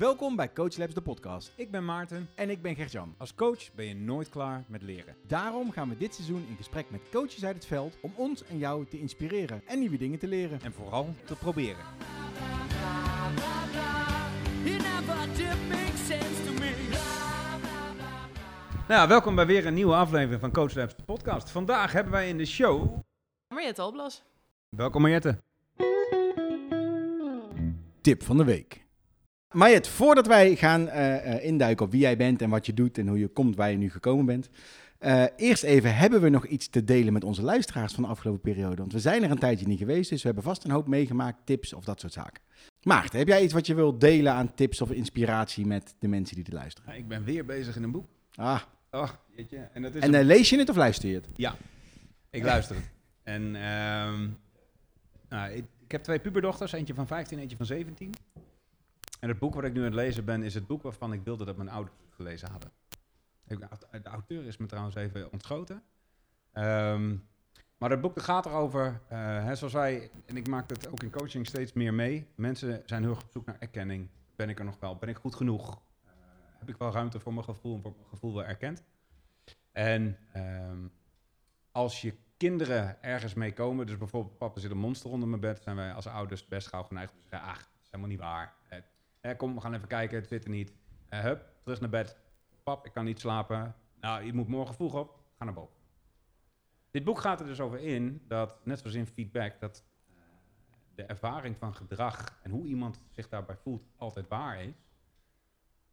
Welkom bij Coach Labs, de podcast. Ik ben Maarten. En ik ben Gert-Jan. Als coach ben je nooit klaar met leren. Daarom gaan we dit seizoen in gesprek met coaches uit het veld om ons en jou te inspireren en nieuwe dingen te leren. En vooral te proberen. Nou, welkom bij weer een nieuwe aflevering van Coach Labs, de podcast. Vandaag hebben wij in de show... Mariette Alblas. Welkom Mariette. Tip van de week. Mariet, voordat wij gaan eh, induiken op wie jij bent en wat je doet en hoe je komt waar je nu gekomen bent. eh, eerst even, hebben we nog iets te delen met onze luisteraars van de afgelopen periode? Want we zijn er een tijdje niet geweest, dus we hebben vast een hoop meegemaakt, tips of dat soort zaken. Maarten, heb jij iets wat je wilt delen aan tips of inspiratie met de mensen die er luisteren? Ik ben weer bezig in een boek. Ah, Oh, jeetje. En, dat is en een- lees je het of luister je het? Ja, ik luister het. En ehm, nou, ik, ik heb twee puberdochters, eentje van 15, eentje van 17. En het boek wat ik nu aan het lezen ben, is het boek waarvan ik wilde dat mijn ouders het gelezen hadden. De auteur is me trouwens even ontschoten. Ehm, maar het boek gaat erover, eh, hè, zoals wij, en ik maak het ook in coaching steeds meer mee. Mensen zijn heel erg op zoek naar erkenning. Ben ik er nog wel? Ben ik goed genoeg? Eh, heb ik wel ruimte voor mijn gevoel en voor mijn gevoel wel erkend? En ehm, als je kinderen ergens mee komen, dus bijvoorbeeld papa zit een monster onder mijn bed, zijn wij als ouders best gauw geneigd te zeggen, ach, dat is helemaal niet waar. Eh, eh, kom, we gaan even kijken, het zit er niet. Eh, hup, terug naar bed. Pap, ik kan niet slapen. Nou, je moet morgen vroeg op, ga naar boven. Dit boek gaat er dus over in dat, net zoals in feedback, dat eh, de ervaring van gedrag en hoe iemand zich daarbij voelt altijd waar is.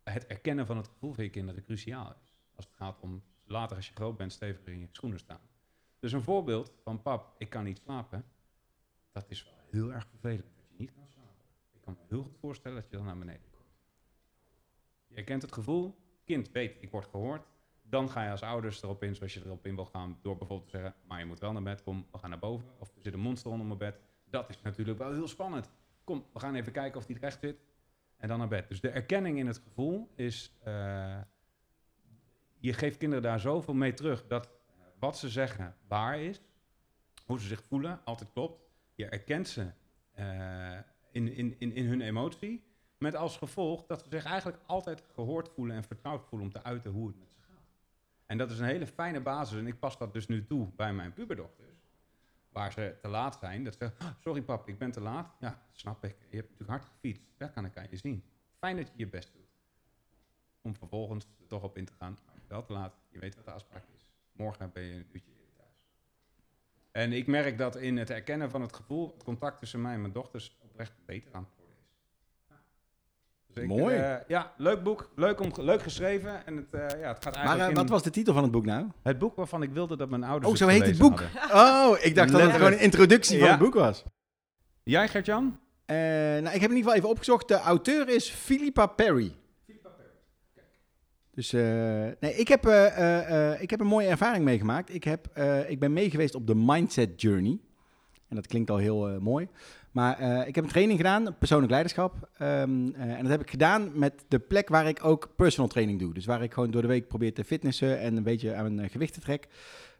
Het erkennen van het gevoel van je kinderen cruciaal is. Als het gaat om later als je groot bent steviger in je schoenen staan. Dus een voorbeeld van pap, ik kan niet slapen. Dat is wel heel erg vervelend dat je niet kan slapen. Kan me heel goed voorstellen dat je dan naar beneden komt. Je herkent het gevoel, kind weet ik word gehoord. Dan ga je als ouders erop in zoals je erop in wil gaan. Door bijvoorbeeld te zeggen, maar je moet wel naar bed, kom, we gaan naar boven. Of er zit een monster onder mijn bed. Dat is natuurlijk wel heel spannend. Kom, we gaan even kijken of die recht zit. En dan naar bed. Dus de erkenning in het gevoel is... eh, je geeft kinderen daar zoveel mee terug dat eh, wat ze zeggen waar is, hoe ze zich voelen, altijd klopt. Je erkent ze eh, in, in, in, hun emotie, met als gevolg dat ze zich eigenlijk altijd gehoord voelen en vertrouwd voelen om te uiten hoe het met ze gaat. En dat is een hele fijne basis en ik pas dat dus nu toe bij mijn puberdochters. Waar ze te laat zijn, dat ze "Ah, sorry pap, ik ben te laat. Ja, snap ik. Je hebt natuurlijk hard gefietst, dat kan ik aan je zien. Fijn dat je je best doet om vervolgens er toch op in te gaan. Maar wel te laat, je weet wat de afspraak is. Morgen ben je een uurtje eerder thuis. En ik merk dat in het erkennen van het gevoel, het contact tussen mij en mijn dochters oprecht beter aan het worden is. Ja. Dus ik, Mooi. eh, ja, leuk boek, leuk, om, leuk geschreven. En het, eh, ja, het gaat Maar eigenlijk eh, in wat was de titel van het boek nou? het boek waarvan ik wilde dat mijn ouders Oh, zo heet het boek. hadden. Oh, ik dacht dat het gewoon een introductie van het boek was. Jij, Gert-Jan? Eh, nou, ik heb in ieder geval even opgezocht. De auteur is Philippa Perry. Dus eh, nee, ik, heb, eh, eh, eh, ik heb een mooie ervaring meegemaakt. Ik, heb, eh, ik ben meegeweest op de Mindset Journey. En dat klinkt al heel eh, mooi. Maar eh, ik heb een training gedaan, persoonlijk leiderschap. Ehm, eh, en dat heb ik gedaan met de plek waar ik ook personal training doe. Dus waar ik gewoon door de week probeer te fitnessen en een beetje aan mijn eh, gewichten trek.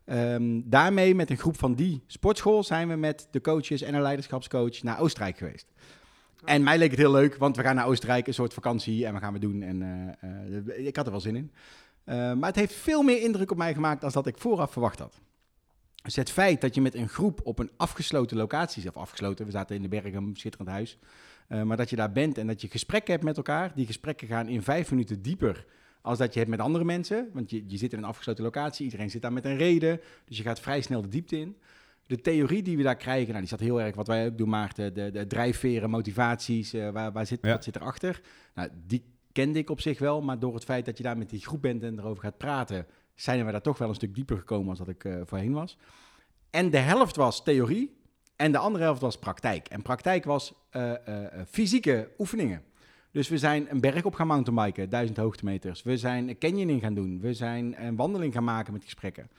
Ehm, daarmee met een groep van die sportschool zijn we met de coaches en een leiderschapscoach naar Oostenrijk geweest. En mij leek het heel leuk, want we gaan naar Oostenrijk, een soort vakantie en we gaan we doen. En ik had er wel zin in. Maar het heeft veel meer indruk op mij gemaakt dan dat ik vooraf verwacht had. Dus het feit dat je met een groep op een afgesloten locatie zit, of afgesloten, we zaten in de bergen, een schitterend huis, eh, maar dat je daar bent en dat je gesprekken hebt met elkaar. Die gesprekken gaan in vijf minuten dieper als dat je hebt met andere mensen. Want je, je zit in een afgesloten locatie, iedereen zit daar met een reden. Dus je gaat vrij snel de diepte in. De theorie die we daar krijgen, nou, die zat heel erg, wat wij ook doen, Maarten, de, de drijfveren, motivaties, eh, waar, waar zit, Ja. wat zit erachter? Nou, die kende ik op zich wel, maar door het feit dat je daar met die groep bent en erover gaat praten, zijn we daar toch wel een stuk dieper gekomen als dat ik eh, voorheen was. En de helft was theorie en de andere helft was praktijk. En praktijk was eh, eh, fysieke oefeningen. Dus we zijn een berg op gaan mountainbiken, duizend hoogtemeters. We zijn canyoning gaan doen. We zijn een wandeling gaan maken met gesprekken.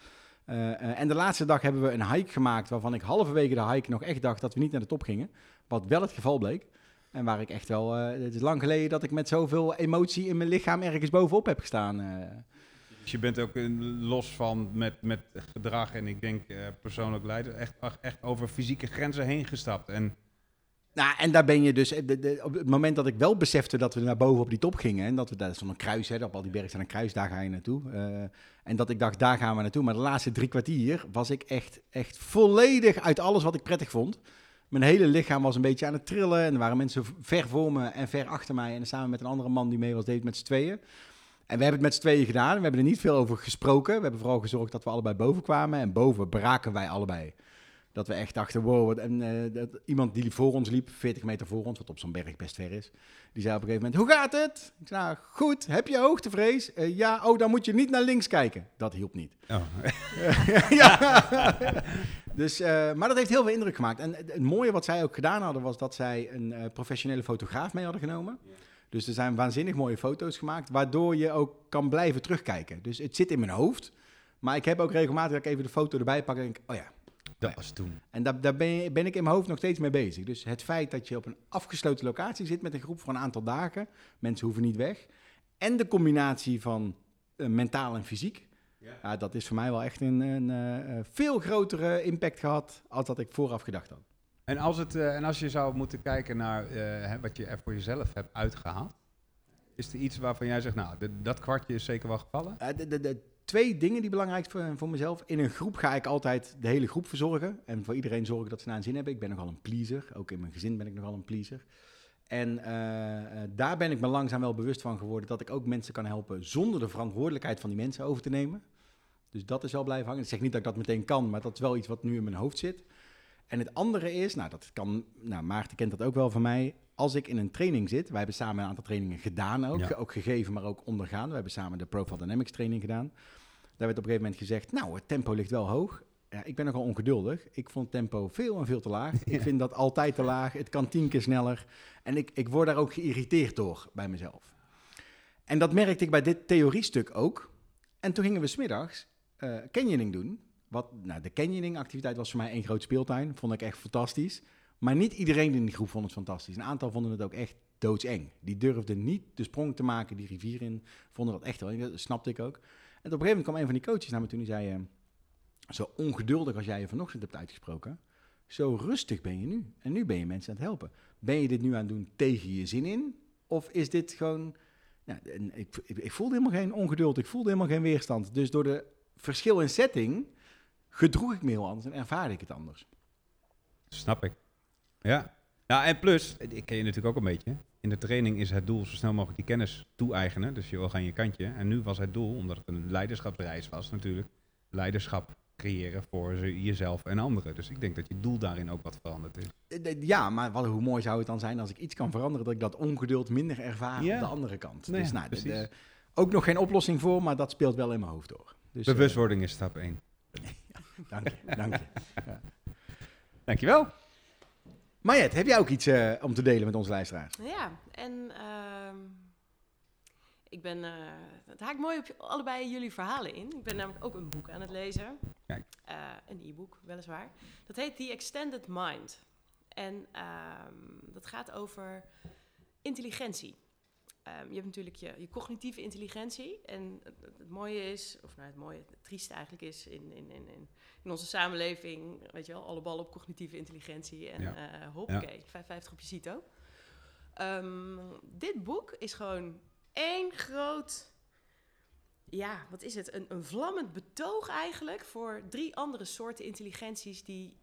En de laatste dag hebben we een hike gemaakt waarvan ik halverwege de hike nog echt dacht dat we niet naar de top gingen. Wat wel het geval bleek. En waar ik echt wel, het is lang geleden dat ik met zoveel emotie in mijn lichaam ergens bovenop heb gestaan. Je bent ook los van met, met gedrag en ik denk eh, persoonlijk leider echt, echt over fysieke grenzen heen gestapt. En Nou, en daar ben je dus, eh, op het moment dat ik wel besefte dat we naar boven op die top gingen, en dat we daar een kruis, hè, op al die bergen staan een kruis, daar ga je naartoe. eh, en dat ik dacht, daar gaan we naartoe. Maar de laatste drie kwartier was ik echt, echt volledig uit alles wat ik prettig vond. Mijn hele lichaam was een beetje aan het trillen en er waren mensen ver voor me en ver achter mij. En samen met een andere man die mee was, deed met z'n tweeën. En we hebben het met z'n tweeën gedaan. We hebben er niet veel over gesproken. We hebben vooral gezorgd dat we allebei boven kwamen. En boven braken wij allebei. Dat we echt dachten, wow. Wat, en eh, dat, iemand die voor ons liep, 40 meter voor ons, wat op zo'n berg best ver is. Die zei op een gegeven moment, hoe gaat het? Ik zei, nou, goed. Heb je hoogtevrees? "Eh, ja, oh, dan moet je niet naar links kijken. Dat hielp niet. Oh. ja. Dus, eh, maar dat heeft heel veel indruk gemaakt. En het, mooie wat zij ook gedaan hadden, was dat zij een professionele fotograaf mee hadden genomen. Dus er zijn waanzinnig mooie foto's gemaakt, waardoor je ook kan blijven terugkijken. Dus het zit in mijn hoofd. Maar ik heb ook regelmatig dat ik even de foto erbij pak en denk, oh ja. Dat was toen. En daar, daar ben, je- ben ik in mijn hoofd nog steeds mee bezig. Dus het feit dat je op een afgesloten locatie zit met een groep voor een aantal dagen, mensen hoeven niet weg. En de combinatie van eh, mentaal en fysiek. Ja, dat is voor mij wel echt een, een eh, eh, veel grotere impact gehad als dat ik vooraf gedacht had. En als, het, eh, en als je zou moeten kijken naar eh, wat je er voor jezelf hebt uitgehaald, is er iets waarvan jij zegt, nou, dat kwartje is zeker wel gevallen? Eh, de, twee dingen die belangrijk voor, voor mezelf. In een groep ga ik altijd de hele groep verzorgen. En voor iedereen zorgen dat ze naar een zin hebben. Ik ben nogal een pleaser. Ook in mijn gezin ben ik nogal een pleaser. En daar ben ik me langzaam wel bewust van geworden dat ik ook mensen kan helpen zonder de verantwoordelijkheid van die mensen over te nemen. Dus dat is wel blijven hangen. Ik zeg niet dat ik dat meteen kan, maar dat is wel iets wat nu in mijn hoofd zit. En het andere is, nou dat kan, nou Maarten kent dat ook wel van mij. Als ik in een training zit, wij hebben samen een aantal trainingen gedaan ook, Ja. ook gegeven, maar ook ondergaan. We hebben samen de Profile Dynamics training gedaan. Daar werd op een gegeven moment gezegd, nou het tempo ligt wel hoog. Ja, ik ben nogal ongeduldig. Ik vond tempo veel en veel te laag. Ik vind dat altijd te laag. Het kan tien keer sneller. En ik, ik word daar ook geïrriteerd door bij mezelf. En dat merkte ik bij dit theoriestuk ook. En toen gingen we smiddags eh canyoning doen. Wat, nou, de canyoning-activiteit was voor mij één groot speeltuin. Vond ik echt fantastisch. Maar niet iedereen in die groep vond het fantastisch. Een aantal vonden het ook echt doodseng. Die durfden niet de sprong te maken, die rivier in. Vonden dat echt wel. Dat snapte ik ook. En op een gegeven moment kwam een van die coaches naar me toe en zei... eh, zo ongeduldig als jij je vanochtend hebt uitgesproken... zo rustig ben je nu. En nu ben je mensen aan het helpen. Ben je dit nu aan het doen tegen je zin in? Of is dit gewoon... Nou, ik, ik voelde helemaal geen ongeduld, ik voelde helemaal geen weerstand. Dus door de verschil in setting gedroeg ik me heel anders en ervaarde ik het anders. Snap ik. Ja. Nou, en plus, ik ken je natuurlijk ook een beetje. In de training is het doel zo snel mogelijk die kennis toe-eigenen. Dus je wil gaan je kantje. En nu was het doel, omdat het een leiderschapsreis was natuurlijk, leiderschap creëren voor ze- jezelf en anderen. Dus ik denk dat je doel daarin ook wat veranderd is. Eh, eh, Ja, maar wat, hoe mooi zou het dan zijn als ik iets kan veranderen dat ik dat ongeduld minder ervaar Ja. op de andere kant. Nou dus nou, de- ook nog geen oplossing voor, maar dat speelt wel in mijn hoofd door. Dus, eh, Bewustwording is stap 1. dank je, dank je. Dankjewel. Marjet, heb jij ook iets eh, om te delen met onze luisteraars? Ja, en ehm, ik ben, eh, het haakt mooi op allebei jullie verhalen in. Ik ben namelijk ook een boek aan het lezen. Kijk. Eh, een e-book, weliswaar. Dat heet The Extended Mind. En ehm, dat gaat over intelligentie. Ehm, je hebt natuurlijk je, je cognitieve intelligentie. En het, mooie is, of nou het mooie, het trieste eigenlijk is in, in, in, in, in onze samenleving, weet je wel, alle ballen op cognitieve intelligentie. En Ja. ja. hoppakee, 55 op je CITO. Ehm, dit boek is gewoon één groot, ja, wat is het? Een, een vlammend betoog eigenlijk voor drie andere soorten intelligenties die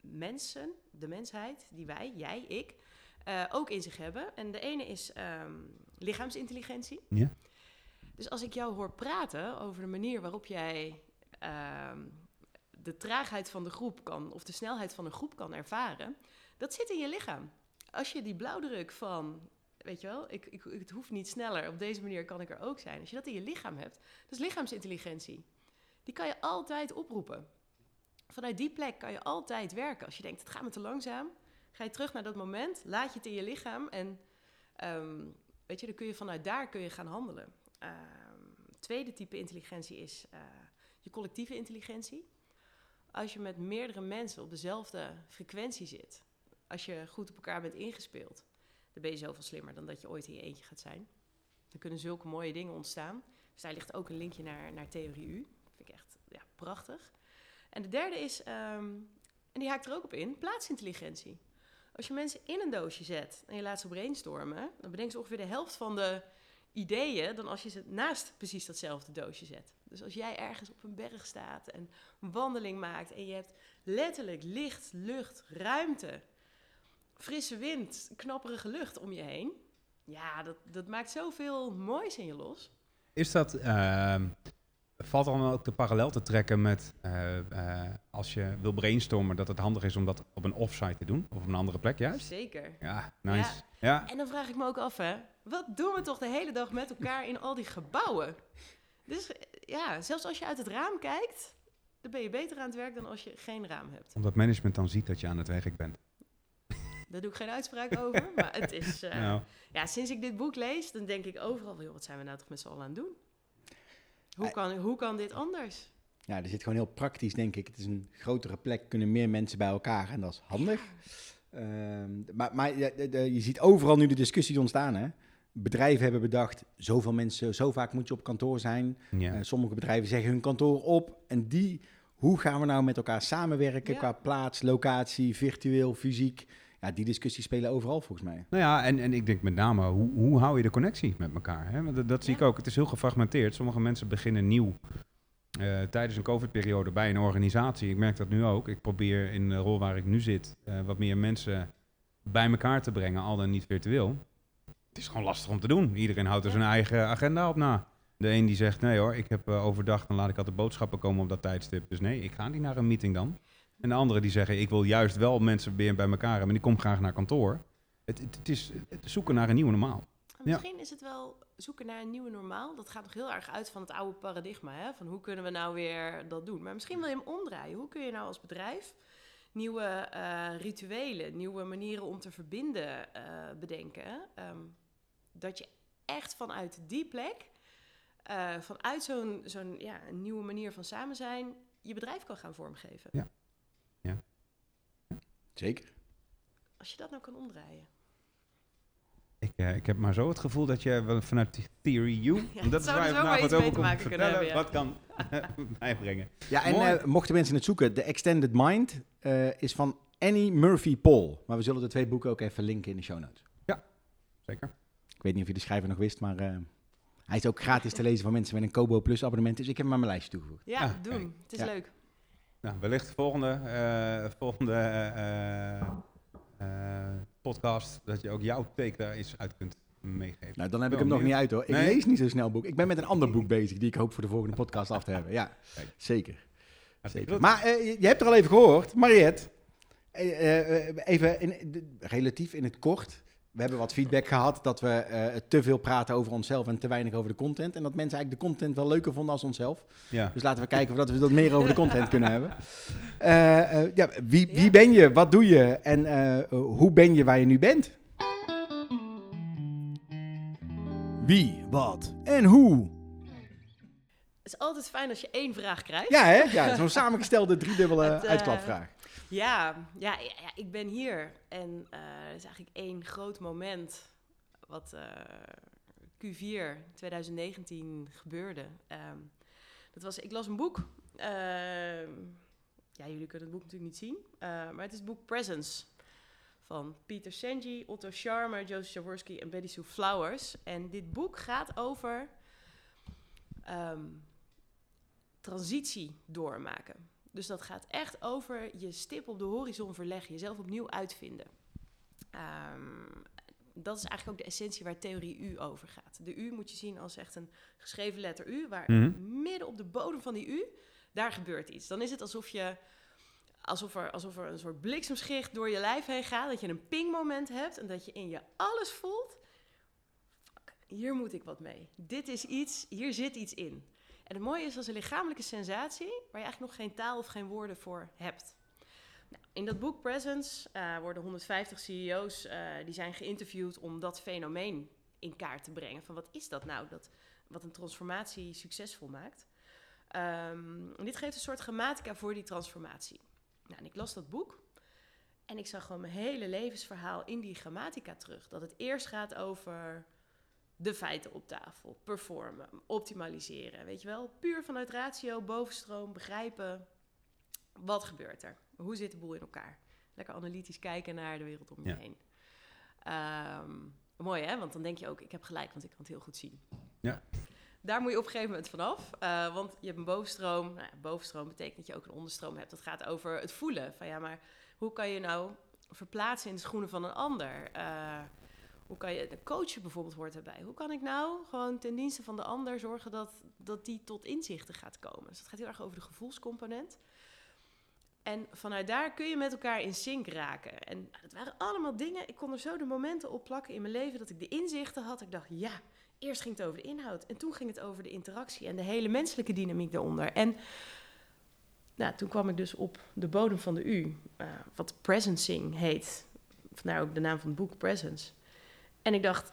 mensen, de mensheid, die wij, jij, ik, eh, ook in zich hebben. En de ene is ehm, lichaamsintelligentie. Ja. Dus als ik jou hoor praten over de manier waarop jij ehm, de traagheid van de groep kan, of de snelheid van een groep kan ervaren, dat zit in je lichaam. Als je die blauwdruk van, weet je wel, ik, ik, het hoeft niet sneller, op deze manier kan ik er ook zijn. Als je dat in je lichaam hebt, dat is lichaamsintelligentie. Die kan je altijd oproepen. Vanuit die plek kan je altijd werken. Als je denkt, het gaat me te langzaam, ga je terug naar dat moment, laat je het in je lichaam en ehm, weet je, dan kun je vanuit daar kun je gaan handelen. Ehm, tweede type intelligentie is eh, je collectieve intelligentie. Als je met meerdere mensen op dezelfde frequentie zit, als je goed op elkaar bent ingespeeld, dan ben je zoveel slimmer dan dat je ooit in je eentje gaat zijn. Dan kunnen zulke mooie dingen ontstaan. Dus daar ligt ook een linkje naar, naar Theorie U. Vind ik echt ja, prachtig. En de derde is, ehm, en die haakt er ook op in, plaatsintelligentie. Als je mensen in een doosje zet en je laat ze brainstormen, dan bedenken ze ongeveer de helft van de ideeën dan als je ze naast precies datzelfde doosje zet. Dus als jij ergens op een berg staat en een wandeling maakt en je hebt letterlijk licht, lucht, ruimte, frisse wind, knapperige lucht om je heen, ja, dat, dat maakt zoveel moois in je los. Is dat, ehm, valt dan ook de parallel te trekken met eh, eh, als je wil brainstormen, dat het handig is om dat op een offsite te doen? Of op een andere plek juist? Zeker. Ja, nice. Ja. En dan vraag ik me ook af, hè, wat doen we toch de hele dag met elkaar in al die gebouwen? Dus eh, ja, zelfs als je uit het raam kijkt, dan ben je beter aan het werk dan als je geen raam hebt. Omdat management dan ziet dat je aan het werk bent. Daar doe ik geen uitspraak over, maar het is... Nou, Ja, sinds ik dit boek lees, dan denk ik overal, joh, wat zijn we nou toch met z'n allen aan het doen? Hoe kan, hoe kan dit anders? Ja, er zit gewoon heel praktisch, denk ik. Het is een grotere plek, kunnen meer mensen bij elkaar en dat is handig. Ehm, maar maar ja, de- de- je ziet overal nu de discussies ontstaan. Hè? Bedrijven hebben bedacht, zoveel mensen, zo vaak moet je op kantoor zijn. ja. Eh, sommige bedrijven zeggen hun kantoor op. En die, hoe gaan we nou met elkaar samenwerken Ja. qua plaats, locatie, virtueel, fysiek? Ja, die discussies spelen overal volgens mij. Nou ja, en, en ik denk met name, hoe, hoe hou je de connectie met elkaar? Hè? Want dat, dat zie Ja. ik ook. Het is heel gefragmenteerd. Sommige mensen beginnen nieuw eh, tijdens een COVID-periode bij een organisatie. Ik merk dat nu ook. Ik probeer in de rol waar ik nu zit eh, wat meer mensen bij elkaar te brengen, al dan niet virtueel. Het is gewoon lastig om te doen. Iedereen houdt er zijn eigen agenda op na. De een die zegt, nee hoor, ik heb eh, overdag, dan laat ik altijd boodschappen komen op dat tijdstip. Dus nee, ik ga niet naar een meeting dan. En de anderen die zeggen, ik wil juist wel mensen weer bij elkaar hebben en ik kom graag naar kantoor. Het, het, het is het zoeken naar een nieuwe normaal. Misschien is het wel zoeken naar een nieuwe normaal. Dat gaat nog heel erg uit van het oude paradigma. Hè? Van hoe kunnen we nou weer dat doen? Maar misschien wil je hem omdraaien. Hoe kun je nou als bedrijf nieuwe eh, rituelen, nieuwe manieren om te verbinden eh, bedenken? Ehm, dat je echt vanuit die plek, eh, vanuit zo'n zo'n ja, een nieuwe manier van samen zijn, je bedrijf kan gaan vormgeven. Ja. Zeker. Als je dat nou kan omdraaien. Ik, eh, ik heb maar zo het gevoel dat je wel vanuit die Theory U, Ja, dat is zou waar je wat iets over komt maken kunnen vertellen, hebben, wat kan bijbrengen. Ja, en eh, mochten mensen het zoeken, The Extended Mind eh, is van Annie Murphy Paul. Maar we zullen de twee boeken ook even linken in de show notes. Zeker. Ik weet niet of je de schrijver nog wist, maar eh, hij is ook gratis te lezen voor mensen met een Kobo Plus abonnement. Dus ik heb hem aan mijn lijstje toegevoegd. Ja, Ah, doen. kijk. Het is Ja. leuk. Nou, wellicht volgende, eh, volgende eh, eh, podcast dat je ook jouw take daar eens uit kunt meegeven. Nou, dan heb ik hem nog niet uit hoor. Ik Nee? lees niet zo snel boek. Ik ben met een ander boek bezig die ik hoop voor de volgende podcast af te hebben. Ja, Kijk. zeker. Maar je hebt er al even gehoord, Mariette. even in, de- relatief in het kort. We hebben wat feedback gehad dat we eh, te veel praten over onszelf en te weinig over de content. En dat mensen eigenlijk de content wel leuker vonden als onszelf. ja. Dus laten we kijken of dat we dat meer over de content kunnen hebben. Eh, eh, ja, wie, wie ben je? Wat doe je? En eh, hoe ben je waar je nu bent? Wie, wat en hoe? Het is altijd fijn als je één vraag krijgt. Ja, hè? Ja, zo'n samengestelde driedubbele uitklapvraag. Ja, ja, ik ben hier. En eh, er is eigenlijk één groot moment wat eh, Q4 2019 gebeurde. Ehm, dat was, ik las een boek. Ehm, ja, jullie kunnen het boek natuurlijk niet zien. eh, maar het is het boek Presence. Van Peter Senji, Otto Scharmer, Joseph Jaworski en Betty Sue Flowers. En dit boek gaat over ehm, transitie doormaken. Dus dat gaat echt over je stip op de horizon verleggen, jezelf opnieuw uitvinden. Ehm, dat is eigenlijk ook de essentie waar theorie U over gaat. De U moet je zien als echt een geschreven letter U, waar Mhm. midden op de bodem van die U, daar gebeurt iets. Dan is het alsof je alsof er, alsof er een soort bliksemschicht door je lijf heen gaat, dat je een pingmoment hebt en dat je in je alles voelt. Fuck, hier moet ik wat mee. Dit is iets, hier zit iets in. En het mooie is als een lichamelijke sensatie waar je eigenlijk nog geen taal of geen woorden voor hebt. Nou, in dat boek Presence eh, worden 150 CEO's eh, die zijn geïnterviewd om dat fenomeen in kaart te brengen. Van wat is dat nou, dat, wat een transformatie succesvol maakt. Ehm, en dit geeft een soort grammatica voor die transformatie. Nou, en ik las dat boek en ik zag gewoon mijn hele levensverhaal in die grammatica terug. Dat het eerst gaat over de feiten op tafel, performen, optimaliseren. Weet je wel, puur vanuit ratio, bovenstroom, begrijpen. Wat gebeurt er? Hoe zit de boel in elkaar? lekker analytisch kijken naar de wereld om je Ja. heen. Ehm, mooi hè, want dan denk je ook, ik heb gelijk, want ik kan het heel goed zien. Ja. Daar moet je op een gegeven moment vanaf, eh, want je hebt een bovenstroom. Nou ja, bovenstroom betekent dat je ook een onderstroom hebt. Dat gaat over het voelen. Van ja, maar hoe kan je nou verplaatsen in de schoenen van een ander? Eh, hoe kan je, de coachen bijvoorbeeld hoort erbij. Hoe kan ik nou gewoon ten dienste van de ander zorgen dat, dat die tot inzichten gaat komen? Dus het gaat heel erg over de gevoelscomponent. En vanuit daar kun je met elkaar in sync raken. En het waren allemaal dingen, ik kon er zo de momenten op plakken in mijn leven dat ik de inzichten had. Ik dacht, ja, eerst ging het over de inhoud en toen ging het over de interactie en de hele menselijke dynamiek daaronder. En nou, toen kwam ik dus op de bodem van de U, eh, wat presencing heet. Vandaar ook de naam van het boek, Presence. En ik dacht,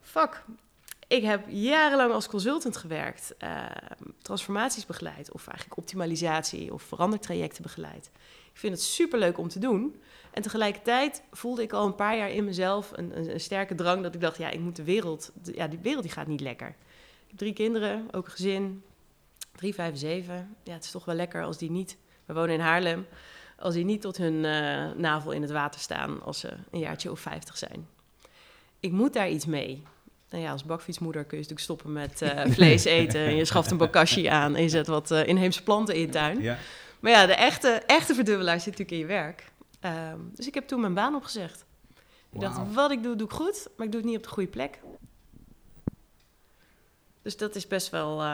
fuck, ik heb jarenlang als consultant gewerkt, eh, transformaties begeleid, of eigenlijk optimalisatie of verandertrajecten begeleid. Ik vind het superleuk om te doen. En tegelijkertijd voelde ik al een paar jaar in mezelf een, een, sterke drang dat ik dacht, ja, ik moet de wereld, de- ja, die wereld die gaat niet lekker. Ik heb drie kinderen, ook een gezin, drie, vijf en zeven. Ja, het is toch wel lekker als die niet, we wonen in Haarlem, als die niet tot hun eh, navel in het water staan als ze een jaartje of vijftig zijn. Ik moet daar iets mee. Nou ja, als bakfietsmoeder kun je natuurlijk stoppen met eh, vlees eten. En je schaft een bokashi aan en je zet wat eh, inheemse planten in je tuin. Ja. Maar ja, de echte, echte verdubbelaar zit natuurlijk in je werk. Ehm, dus ik heb toen mijn baan opgezegd. Ik dacht, wat ik doe, doe ik goed, maar ik doe het niet op de goede plek. Dus dat is best wel eh,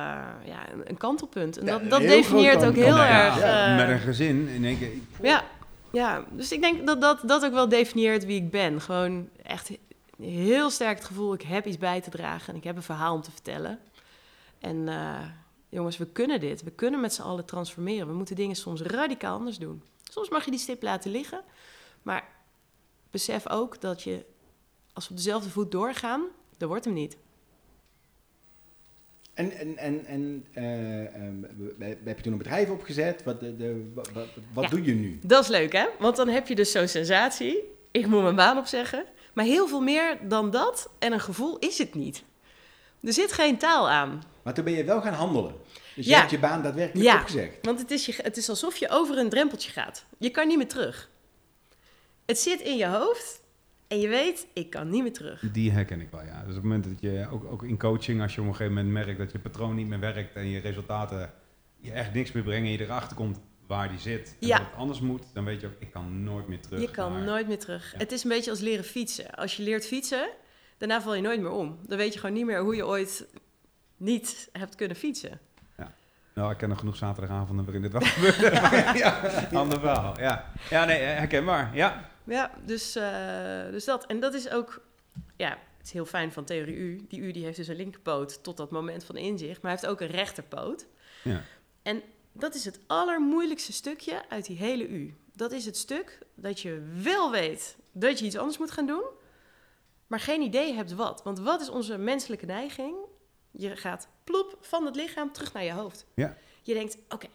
ja, een, kantelpunt. En dat, dat heel definieert ook heel erg... Ja, Met een gezin in één keer. ja, ja, dus ik denk dat dat, dat ook wel definieert wie ik ben. Gewoon echt heel sterk het gevoel, ik heb iets bij te dragen en ik heb een verhaal om te vertellen. En eh, jongens, we kunnen dit. We kunnen met z'n allen transformeren. We moeten dingen soms radicaal anders doen. Soms mag je die stip laten liggen, maar besef ook dat je, als we op dezelfde voet doorgaan, dat wordt hem niet. En, en, en, en eh, ehm, heb je toen een bedrijf opgezet? Wat, de, de, wat, wat, wat Ja. doe je nu? Dat is leuk, hè? Want dan heb je dus zo'n sensatie. Ik moet mijn baan opzeggen. Maar heel veel meer dan dat en een gevoel is het niet. Er zit geen taal aan. Maar toen ben je wel gaan handelen. Dus je hebt je baan daadwerkelijk Ja. opgezegd. Want het is, je, het is alsof je over een drempeltje gaat. Je kan niet meer terug. Het zit in je hoofd en je weet, ik kan niet meer terug. Die herken ik wel, ja. Dus op het moment dat je, ook, ook in coaching, als je op een gegeven moment merkt dat je patroon niet meer werkt en je resultaten je echt niks meer brengen en je erachter komt waar die zit en Ja. dat het anders moet, dan weet je ook, ik kan nooit meer terug. Je kan naar- nooit meer terug. Ja. Het is een beetje als leren fietsen. Als je leert fietsen, daarna val je nooit meer om. Dan weet je gewoon niet meer hoe je ooit niet hebt kunnen fietsen. Nou, ik ken nog genoeg zaterdagavonden waarin dit wel gebeurt. Ja, ander verhaal. Ja. ja, nee, herkenbaar. Ja. Ja, dus, eh, dus dat. En dat is ook, ja, het is heel fijn van Theorie U. Die U die heeft dus een linkerpoot tot dat moment van inzicht, maar hij heeft ook een rechterpoot. Ja. En dat is het allermoeilijkste stukje uit die hele U. Dat is het stuk dat je wel weet dat je iets anders moet gaan doen, maar geen idee hebt wat. Want wat is onze menselijke neiging? Je gaat plop van het lichaam terug naar je hoofd. Ja. Je denkt, oké,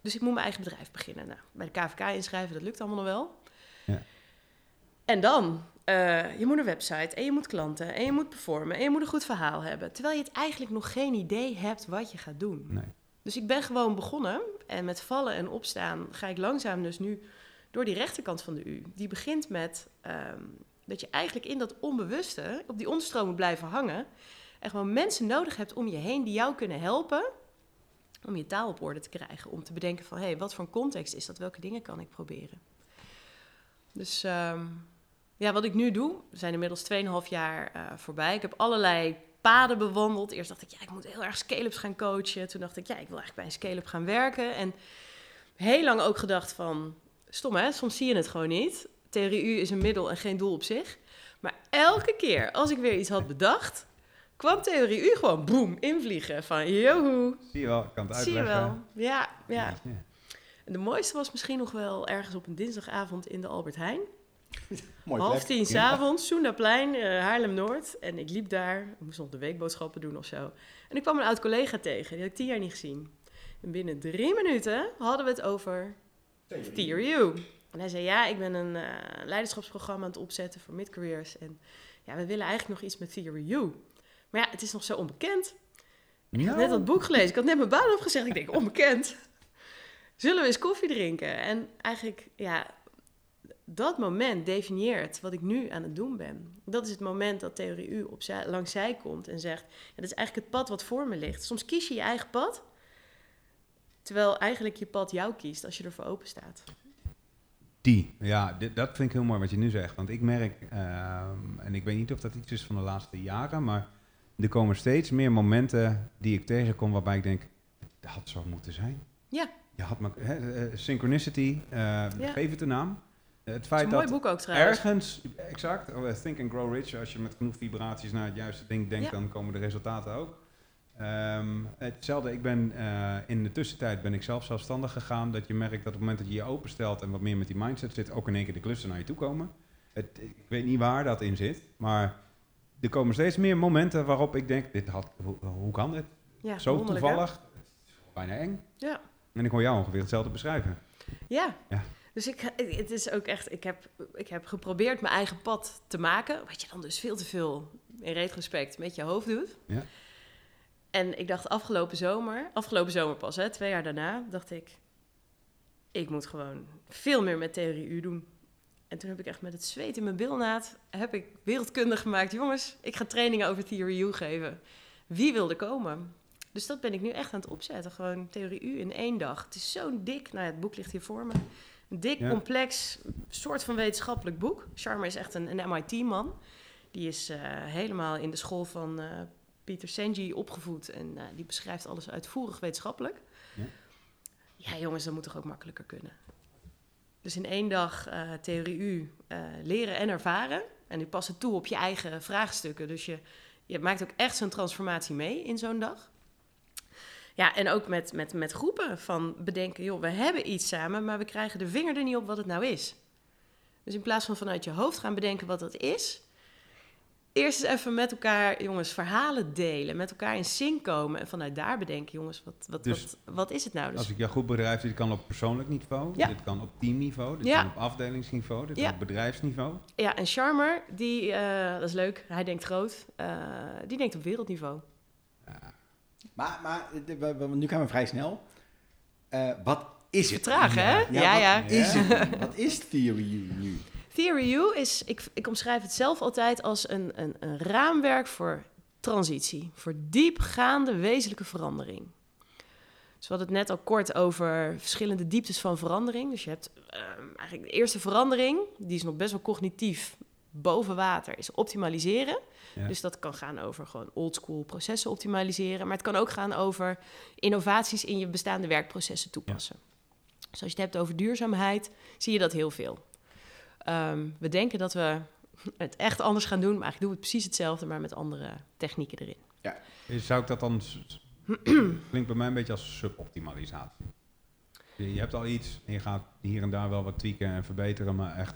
dus ik moet mijn eigen bedrijf beginnen. Nou, bij de KVK inschrijven, dat lukt allemaal nog wel. Ja. En dan, eh, je moet een website en je moet klanten en je moet performen en je moet een goed verhaal hebben. Terwijl je het eigenlijk nog geen idee hebt wat je gaat doen. Nee. Dus ik ben gewoon begonnen en met vallen en opstaan ga ik langzaam dus nu door die rechterkant van de U. Die begint met ehm, dat je eigenlijk in dat onbewuste, op die onderstroom moet blijven hangen. En gewoon mensen nodig hebt om je heen die jou kunnen helpen om je taal op orde te krijgen. Om te bedenken van, hé, hey, wat voor een context is dat? Welke dingen kan ik proberen? Dus ehm, ja, wat ik nu doe, zijn inmiddels 2,5 jaar eh, voorbij. Ik heb allerlei paden bewandeld. Eerst dacht ik, ja, ik moet heel erg scale-ups gaan coachen. Toen dacht ik, ja, ik wil eigenlijk bij een scale-up gaan werken. En heel lang ook gedacht van, stom hè, soms zie je het gewoon niet. Theorie U is een middel en geen doel op zich. Maar elke keer als ik weer iets had bedacht, kwam Theorie U gewoon boem, invliegen. Van, joehoe, Zie je wel, ik kan het zie je uitleggen. wel. Ja, ja. Ja. En de mooiste was misschien nog wel ergens op een dinsdagavond in de Albert Heijn. Mooi Half plek. tien s'avonds, Soendaplein, eh Haarlem-Noord. En ik liep daar, ik moest nog de weekboodschappen doen of zo. En ik kwam een oud collega tegen, die had ik tien jaar niet gezien. En binnen drie minuten hadden we het over Theory U. En hij zei, ja, ik ben een eh, leiderschapsprogramma aan het opzetten voor mid-careers. En ja, we willen eigenlijk nog iets met Theory U. Maar ja, het is nog zo onbekend. Ik had net dat boek gelezen. Ik had net mijn baan opgezegd. Ik denk, onbekend. Zullen we eens koffie drinken? En eigenlijk, ja, dat moment definieert wat ik nu aan het doen ben. Dat is het moment dat Theorie U op zij, langs zij komt en zegt... Ja, dat is eigenlijk het pad wat voor me ligt. Soms kies je je eigen pad... terwijl eigenlijk je pad jou kiest als je ervoor open staat. Die. Ja, dit, dat vind ik heel mooi wat je nu zegt. Want ik merk, ehm, en ik weet niet of dat iets is van de laatste jaren, maar er komen steeds meer momenten die ik tegenkom waarbij ik denk, dat had zo moeten zijn. Ja. Je had maar, hè, eh, synchronicity, eh, geef het een naam. Het feit mooi dat boek ook trouwens. ergens, exact, oh, Think and Grow Rich, als je met genoeg vibraties naar het juiste ding denkt, Ja. dan komen de resultaten ook. Ehm, hetzelfde, ik ben eh, in de tussentijd ben ik zelf zelfstandig gegaan. Dat je merkt dat op het moment dat je je openstelt en wat meer met die mindset zit, ook in één keer de klussen naar je toe komen. Het, ik weet niet waar dat in zit, maar er komen steeds meer momenten waarop ik denk, dit had, hoe, hoe kan dit? Ja, Zo hè? toevallig, bijna eng. Ja. En ik hoor jou ongeveer hetzelfde beschrijven. Ja. Ja. Dus ik, het is ook echt, ik heb, ik heb geprobeerd mijn eigen pad te maken. Wat je dan dus veel te veel in retrospect met je hoofd doet. Ja. En ik dacht afgelopen zomer, afgelopen zomer pas, hè, twee jaar daarna, dacht ik, ik moet gewoon veel meer met theorie U doen. En toen heb ik echt met het zweet in mijn bilnaad, heb ik wereldkunde gemaakt. Jongens, ik ga trainingen over Theory U geven. Wie wil er komen? Dus dat ben ik nu echt aan het opzetten. Gewoon Theorie U in één dag. Het is zo dik. Nou ja, het boek ligt hier voor me. Een dik, Ja. complex, soort van wetenschappelijk boek. Sharma is echt een, een MIT-man. Die is eh, helemaal in de school van eh Peter Senji opgevoed. En eh, die beschrijft alles uitvoerig wetenschappelijk. Ja. Ja, jongens, dat moet toch ook makkelijker kunnen. Dus in één dag theorie U leren en ervaren. En die passen toe op je eigen vraagstukken. Dus je, je maakt ook echt zo'n transformatie mee in zo'n dag. Ja, en ook met, met, met groepen van bedenken, joh, we hebben iets samen, maar we krijgen de vinger er niet op wat het nou is. Dus in plaats van vanuit je hoofd gaan bedenken wat dat is, eerst eens even met elkaar, jongens, verhalen delen, met elkaar in sync komen en vanuit daar bedenken, jongens, wat, wat, Dus wat, wat is het nou? Dus Als ik jou goed begrijp, dit kan op persoonlijk niveau, Ja. dit kan op teamniveau, dit Ja. kan op afdelingsniveau, dit Ja. kan op bedrijfsniveau. Ja, en Charmer, die, eh, dat is leuk, hij denkt groot, eh, die denkt op wereldniveau. Maar, maar nu gaan we vrij snel. Eh, wat is het? Vertragen, hè? Ja, wat ja. is het? nu? Wat is Theory U nu? Theory U is, ik, ik omschrijf het zelf altijd als een, een, een raamwerk voor transitie, voor diepgaande wezenlijke verandering. Dus we hadden het net al kort over verschillende dieptes van verandering. Dus je hebt ehm, eigenlijk de eerste verandering, die is nog best wel cognitief boven water, is optimaliseren. Ja. Dus dat kan gaan over gewoon oldschool processen optimaliseren. Maar het kan ook gaan over innovaties in je bestaande werkprocessen toepassen. Dus als je het hebt over duurzaamheid, zie je dat heel veel. Ehm, we denken dat we het echt anders gaan doen, maar eigenlijk doen we het precies hetzelfde, maar met andere technieken erin. Eh, Zou ik dat dan... klinkt bij mij een beetje als suboptimalisatie. Je, je hebt al iets en je gaat hier en daar wel wat tweaken en verbeteren, maar echt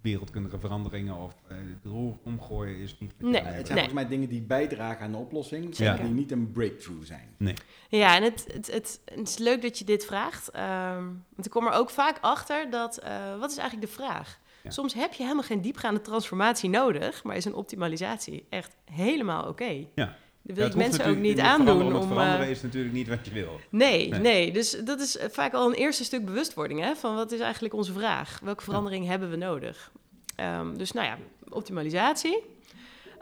wereldkundige veranderingen of eh, het roer omgooien is niet... Nee. Het zijn volgens mij dingen die bijdragen aan de oplossing, maar die niet een breakthrough zijn. Ja, en het, het, het, het is leuk dat je dit vraagt. ehm, want ik kom er ook vaak achter dat, eh, wat is eigenlijk de vraag? Ja. Soms heb je helemaal geen diepgaande transformatie nodig, maar is een optimalisatie echt helemaal oké. Ja. Dat Ja, wil ik hoeft mensen ook niet aandoen veranderen om... Het eh, veranderen is natuurlijk niet wat je wil. Nee, Nee. nee, Dus dat is vaak al een eerste stuk bewustwording. Hè? Van wat is eigenlijk onze vraag? Welke verandering hebben we nodig? Ehm, dus nou ja, optimalisatie.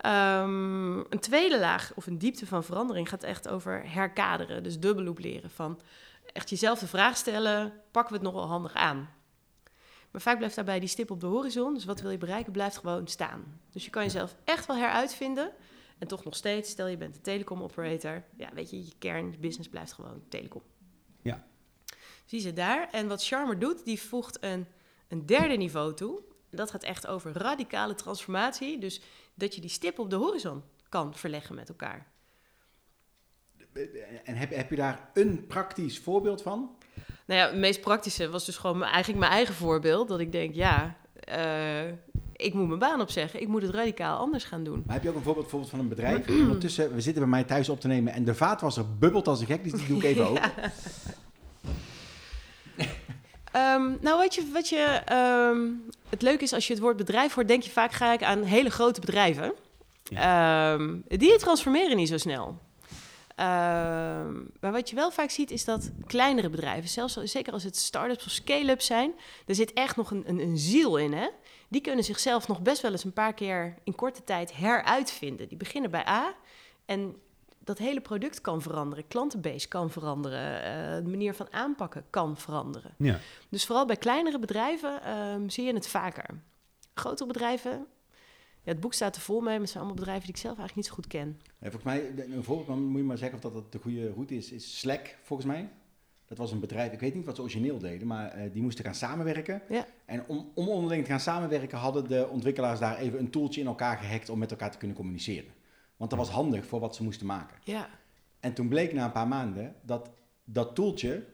Ehm, een tweede laag of een diepte van verandering gaat echt over herkaderen. Dus dubbelloop leren. Van echt jezelf de vraag stellen, pakken we het nog wel handig aan? Maar vaak blijft daarbij die stip op de horizon. Dus wat wil je bereiken, blijft gewoon staan. Dus je kan jezelf echt wel heruitvinden. En toch nog steeds, stel je bent een telecom operator. Ja, weet je, je kern, je business blijft gewoon telecom. Ja. Zie ze daar. En wat Charmer doet, die voegt een, een derde niveau toe. Dat gaat echt over radicale transformatie. Dus dat je die stip op de horizon kan verleggen met elkaar. En heb, heb je daar een praktisch voorbeeld van? Nou ja, het meest praktische was dus gewoon eigenlijk mijn eigen voorbeeld. Dat ik denk, ja, eh, ik moet mijn baan opzeggen. Ik moet het radicaal anders gaan doen. Maar heb je ook een voorbeeld bijvoorbeeld van een bedrijf? Ondertussen, we zitten bij mij thuis op te nemen en de vaatwasser bubbelt als een gek, dus die doe ik even open. Ehm, nou, wat je, wat je ehm, het leuke is als je het woord bedrijf hoort, denk je vaak ga ik aan hele grote bedrijven. Ehm, die transformeren niet zo snel. Maar wat je wel vaak ziet is dat kleinere bedrijven, zelfs zeker als het start-ups of scale-ups zijn, er zit echt nog een, een, een ziel in. Hè? Die kunnen zichzelf nog best wel eens een paar keer in korte tijd heruitvinden. Die beginnen bij A en dat hele product kan veranderen, klantenbase kan veranderen, eh, de manier van aanpakken kan veranderen. Ja. Dus vooral bij kleinere bedrijven ehm, zie je het vaker. Grotere bedrijven, ja, het boek staat er vol mee, maar het zijn allemaal bedrijven die ik zelf eigenlijk niet zo goed ken. Ja, volgens mij, de- een voorbeeld, dan moet je maar zeggen of dat, dat de goede route is, is Slack, volgens mij. Dat was een bedrijf, ik weet niet wat ze origineel deden, maar eh, die moesten gaan samenwerken. Ja. En om, om onderling te gaan samenwerken hadden de ontwikkelaars daar even een tooltje in elkaar gehackt om met elkaar te kunnen communiceren. Want dat was handig voor wat ze moesten maken. Ja, En toen bleek na een paar maanden dat dat tooltje,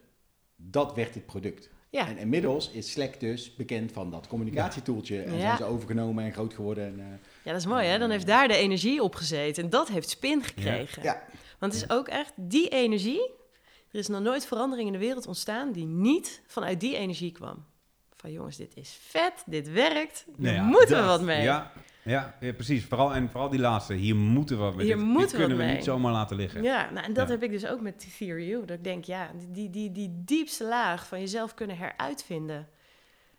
dat werd het product. ja. En inmiddels is Slack dus bekend van dat communicatietooltje. En Ja. zijn ze overgenomen en groot geworden. En, eh, ja, dat is mooi hè. Dan heeft daar de energie op gezeten en dat heeft spin gekregen. ja, Want het is ook echt die energie. Er is nog nooit verandering in de wereld ontstaan die niet vanuit die energie kwam. Van jongens, dit is vet, dit werkt, hier Nou ja, moeten we wat mee. Ja, ja, ja, precies. Vooral, en vooral die laatste. Hier moeten we wat mee. Hier Dit- moeten dit we kunnen wat we mee. niet zomaar laten liggen. Ja, nou, en dat Ja. heb ik dus ook met Theory U. Dat ik denk, ja, die, die, die diepste laag van jezelf kunnen heruitvinden.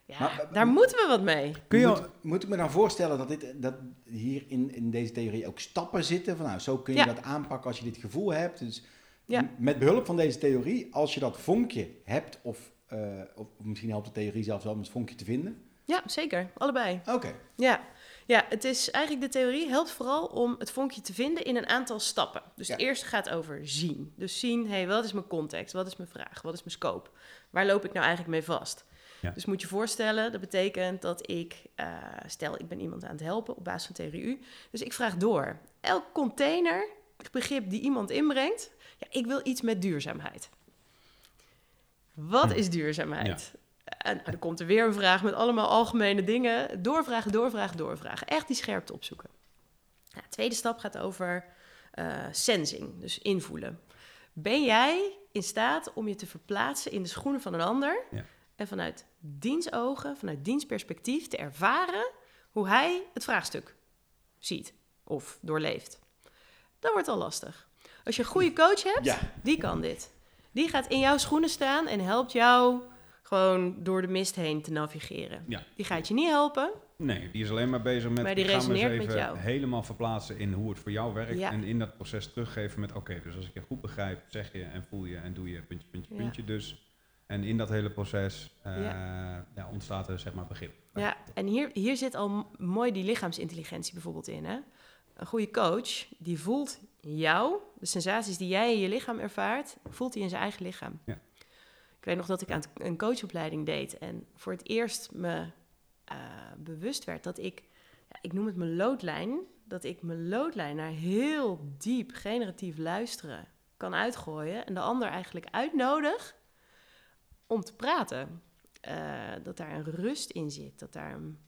Ja, Maar- maar- daar moeten we wat mee. Kun je moet, al- moet ik me dan voorstellen dat, dit, dat hier in, in deze theorie ook stappen zitten? Van, nou, zo kun je Ja. dat aanpakken als je dit gevoel hebt. Dus Ja. met behulp van deze theorie, als je dat vonkje hebt, of, eh, of misschien helpt de theorie zelfs wel om het vonkje te vinden. Ja, zeker. Allebei. Oké, Ja. ja, het is eigenlijk de theorie helpt vooral om het vonkje te vinden in een aantal stappen. Dus Ja. de eerste gaat over zien. Dus zien, hé, hey, wat is mijn context? Wat is mijn vraag? Wat is mijn scope? Waar loop ik nou eigenlijk mee vast? Ja. Dus moet je voorstellen, dat betekent dat ik, eh, stel ik ben iemand aan het helpen op basis van theorie U. Dus ik vraag door. Elk container, begrip die iemand inbrengt, ja, ik wil iets met duurzaamheid. Wat Hm. is duurzaamheid? En dan komt er weer een vraag met allemaal algemene dingen. Doorvragen, doorvragen, doorvragen. Echt die scherpte opzoeken. De tweede stap gaat over eh, sensing, dus invoelen. Ben jij in staat om je te verplaatsen in de schoenen van een ander... Ja. en vanuit diens ogen, vanuit diens perspectief te ervaren... hoe hij het vraagstuk ziet of doorleeft? Dat wordt al lastig. Als je een goede coach hebt, ja. die kan dit. Die gaat in jouw schoenen staan en helpt jou gewoon door de mist heen te navigeren. Ja. Die gaat je niet helpen. Nee, die is alleen maar bezig met... Maar die resoneert met jou. helemaal verplaatsen in hoe het voor jou werkt. Ja. En in dat proces teruggeven met... Oké, dus als ik je goed begrijp, zeg je en voel je en doe je puntje, puntje, puntje. Dus, en in dat hele proces eh, ja. ontstaat er zeg maar begrip. Ja, en hier, hier zit al mooi die lichaamsintelligentie bijvoorbeeld in. Hè? Een goede coach, die voelt jou, de sensaties die jij in je lichaam ervaart, voelt hij in zijn eigen lichaam. Ja. Ik weet nog dat ik aan een coachopleiding deed en voor het eerst me eh, bewust werd dat ik, ja, ik noem het mijn loodlijn, dat ik mijn loodlijn naar heel diep generatief luisteren kan uitgooien en de ander eigenlijk uitnodig om te praten. Eh, dat daar een rust in zit, dat daar een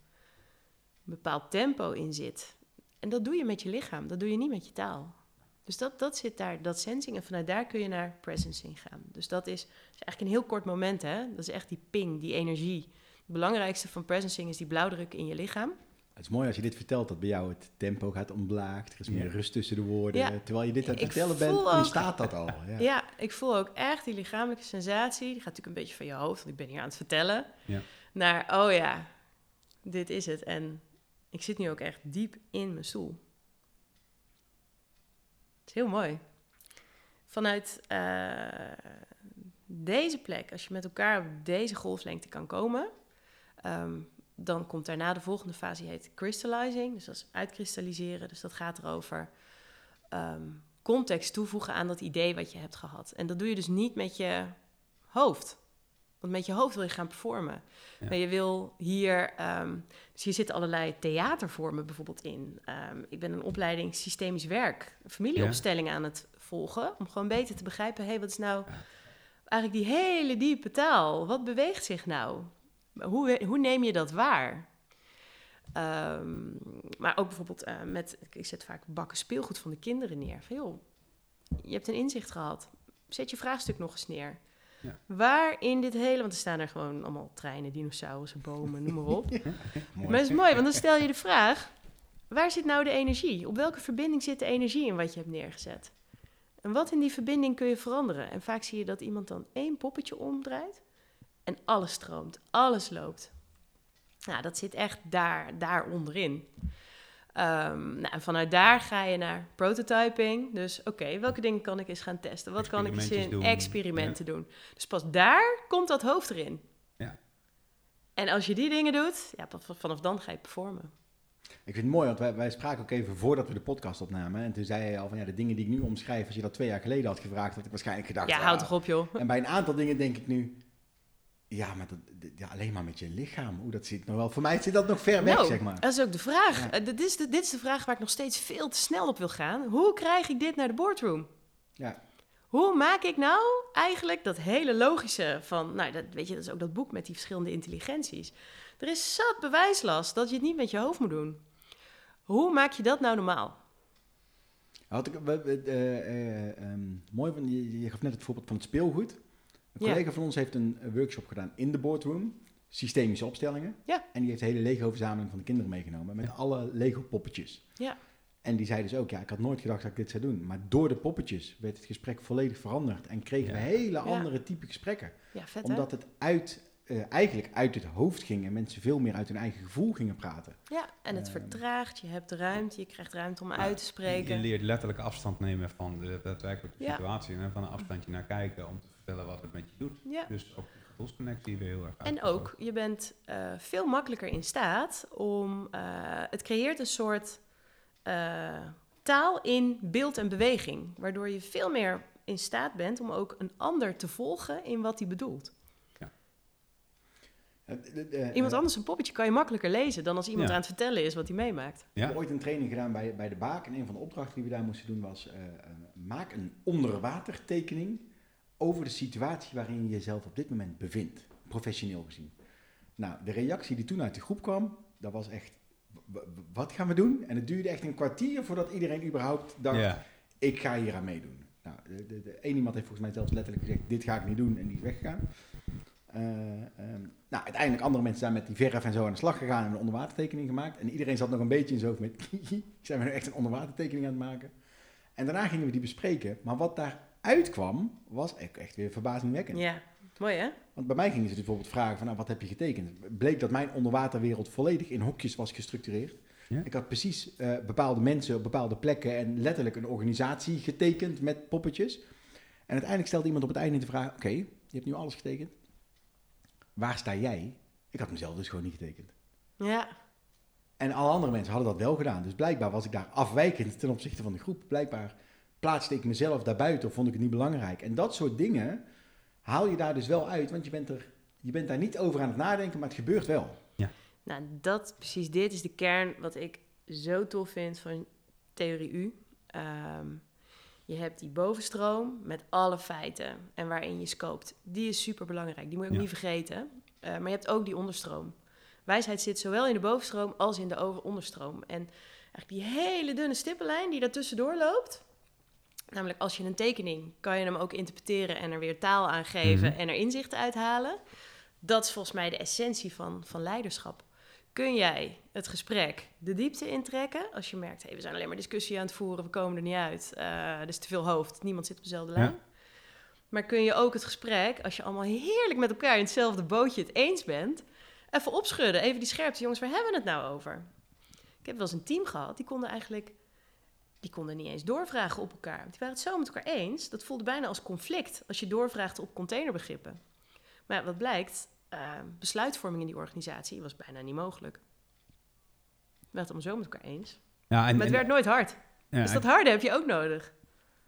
bepaald tempo in zit. En dat doe je met je lichaam, dat doe je niet met je taal. Dus dat, dat zit daar, dat sensing, en vanuit daar kun je naar presencing gaan. Dus dat is, is eigenlijk een heel kort moment, hè? Dat is echt die ping, die energie. Het belangrijkste van presencing is die blauwdruk in je lichaam. Het is mooi als je dit vertelt, dat bij jou het tempo gaat omlaag. Er is meer Ja. rust tussen de woorden. Ja. Terwijl je dit aan het Ik vertellen bent, voel ook- ontstaat dat al. Ja. Ja. ik voel ook echt die lichamelijke sensatie. Die gaat natuurlijk een beetje van je hoofd, want ik ben hier aan het vertellen. Ja. Naar, oh ja, dit is het. En ik zit nu ook echt diep in mijn stoel. Is heel mooi. Vanuit eh, deze plek, als je met elkaar op deze golflengte kan komen, ehm, dan komt daarna de volgende fase, die heet crystallizing. Dus dat is uitkristalliseren. Dus dat gaat erover ehm, context toevoegen aan dat idee wat je hebt gehad. En dat doe je dus niet met je hoofd. Want met je hoofd wil je gaan performen. Ja. Maar je wil hier... ehm, dus hier zitten allerlei theatervormen bijvoorbeeld in. Ehm, ik ben een opleiding systemisch werk, familieopstelling aan het volgen... om gewoon beter te begrijpen, hé, hey, wat is nou eigenlijk die hele diepe taal? Wat beweegt zich nou? Hoe, hoe neem je dat waar? Ehm, maar ook bijvoorbeeld eh, met, ik zet vaak bakken speelgoed van de kinderen neer. Van joh, je hebt een inzicht gehad. Zet je vraagstuk nog eens neer. Ja. Waar in dit hele, want er staan er gewoon allemaal treinen, dinosaurussen, bomen, noem maar op. Mooi. Maar het is mooi, want dan stel je de vraag: waar zit nou de energie? Op welke verbinding zit de energie in wat je hebt neergezet? En wat in die verbinding kun je veranderen? En vaak zie je dat iemand dan één poppetje omdraait en alles stroomt, alles loopt. Nou, dat zit echt daar, daar onderin. Ehm, nou, en vanuit daar ga je naar prototyping. Dus oké, welke dingen kan ik eens gaan testen? Wat kan ik eens in doen. experimenten doen? Dus pas daar komt dat hoofd erin. Ja. En als je die dingen doet, ja, vanaf dan ga je performen. Ik vind het mooi, want wij, wij spraken ook even voordat we de podcast opnamen. En toen zei je al van ja, de dingen die ik nu omschrijf, als je dat twee jaar geleden had gevraagd, had ik waarschijnlijk gedacht. Ja, ah. houd toch op, joh. En bij een aantal dingen denk ik nu, ja, maar dat, ja, alleen maar met je lichaam. Hoe dat zit nog wel. Voor mij zit dat nog ver weg, Nou, zeg maar. Dat is ook de vraag. Ja. Eh, dit, is de, dit is de vraag waar ik nog steeds veel te snel op wil gaan. Hoe krijg ik dit naar de boardroom? Ja. Hoe maak ik nou eigenlijk dat hele logische van, nou, dat, weet je, dat is ook dat boek met die verschillende intelligenties. Er is zat bewijslast dat je het niet met je hoofd moet doen. Hoe maak je dat nou normaal? Had ik, ehm, mooi, je, je gaf net het voorbeeld van het speelgoed. Een Ja. collega van ons heeft een eh, workshop gedaan in de boardroom. Systemische opstellingen. Ja. En die heeft de hele Lego-verzameling van de kinderen meegenomen. Met alle Lego-poppetjes. Ja. En die zei dus ook, ja, ik had nooit gedacht dat ik dit zou doen. Maar door de poppetjes werd het gesprek volledig veranderd. En kregen we hele andere type gesprekken. Ja, vet hè? Omdat het uit, eh, eigenlijk uit het hoofd ging. En mensen veel meer uit hun eigen gevoel gingen praten. Ja, en het Ehm. vertraagt, je hebt ruimte, je krijgt ruimte om Ja, uit te Je spreken. leert letterlijk afstand nemen van de daadwerkelijke Ja. situatie. En van een afstandje naar kijken om te vertellen wat het met je doet. Ja. Dus ook die gevoelsconnectie weer heel erg En ook, je bent eh, veel makkelijker in staat om. eh, het creëert een soort eh, taal in beeld en beweging. Waardoor je veel meer in staat bent om ook een ander te volgen in wat hij bedoelt. De- de- Iemand anders een poppetje kan je makkelijker lezen dan als iemand Ja. aan het vertellen is wat hij meemaakt. Ik Ja? heb ooit een training gedaan bij, bij de Baak. En een van de opdrachten die we daar moesten doen was... maak een onderwatertekening over de situatie waarin je jezelf op dit moment bevindt. Professioneel gezien. Nou, de reactie die toen uit de groep kwam, dat was echt... Wat gaan we doen? En het duurde echt een kwartier voordat iedereen überhaupt dacht... Ja. ik ga hier aan meedoen. Nou, de, de, de, één iemand heeft volgens mij zelfs letterlijk gezegd, dit ga ik niet doen en die is weggegaan. Ehm, nou, uiteindelijk andere mensen zijn met die verf en zo aan de slag gegaan en een onderwatertekening gemaakt. En iedereen zat nog een beetje in zijn hoofd met, zijn we nu echt een onderwatertekening aan het maken? En daarna gingen we die bespreken. Maar wat daaruit kwam, was echt, echt weer verbazingwekkend. Ja, mooi hè? Want bij mij gingen ze dus bijvoorbeeld vragen van, nou, wat heb je getekend? Bleek dat mijn onderwaterwereld volledig in hokjes was gestructureerd. Ja. Ik had precies eh, bepaalde mensen op bepaalde plekken en letterlijk een organisatie getekend met poppetjes. En uiteindelijk stelde iemand op het einde de vraag, oké, je hebt nu alles getekend. Waar sta jij? Ik had mezelf dus gewoon niet getekend. Ja, En alle andere mensen hadden dat wel gedaan. Dus blijkbaar was ik daar afwijkend ten opzichte van de groep. Blijkbaar plaatste ik mezelf daarbuiten of vond ik het niet belangrijk. En dat soort dingen haal je daar dus wel uit, want je bent, er, je bent daar niet over aan het nadenken, maar het gebeurt wel. nou dat, precies dit is de kern wat ik zo tof vind van Theorie U. Ehm, je hebt die bovenstroom met alle feiten en waarin je scoopt. Die is super belangrijk, die moet je ook Ja. niet vergeten. Eh, maar je hebt ook die onderstroom. Wijsheid zit zowel in de bovenstroom als in de onderstroom. En eigenlijk die hele dunne stippenlijn die daar tussendoor loopt. Namelijk als je een tekening, kan je hem ook interpreteren en er weer taal aan geven Mhm. en er inzichten uithalen. Dat is volgens mij de essentie van, van leiderschap. Kun jij het gesprek de diepte intrekken als je merkt, hey, we zijn alleen maar discussie aan het voeren, we komen er niet uit, eh er is te veel hoofd, niemand zit op dezelfde Ja. lijn. Maar kun je ook het gesprek, als je allemaal heerlijk met elkaar in hetzelfde bootje het eens bent, even opschudden, even die scherpte, jongens, waar hebben we het nou over? Ik heb wel eens een team gehad, die konden eigenlijk, die konden niet eens doorvragen op elkaar. Die waren het zo met elkaar eens, dat voelde bijna als conflict als je doorvraagt op containerbegrippen. Maar ja, wat blijkt, eh, besluitvorming in die organisatie was bijna niet mogelijk. We waren het allemaal zo met elkaar eens. Ja, en, maar het werd nooit hard. ja, dus dat harde heb je ook nodig.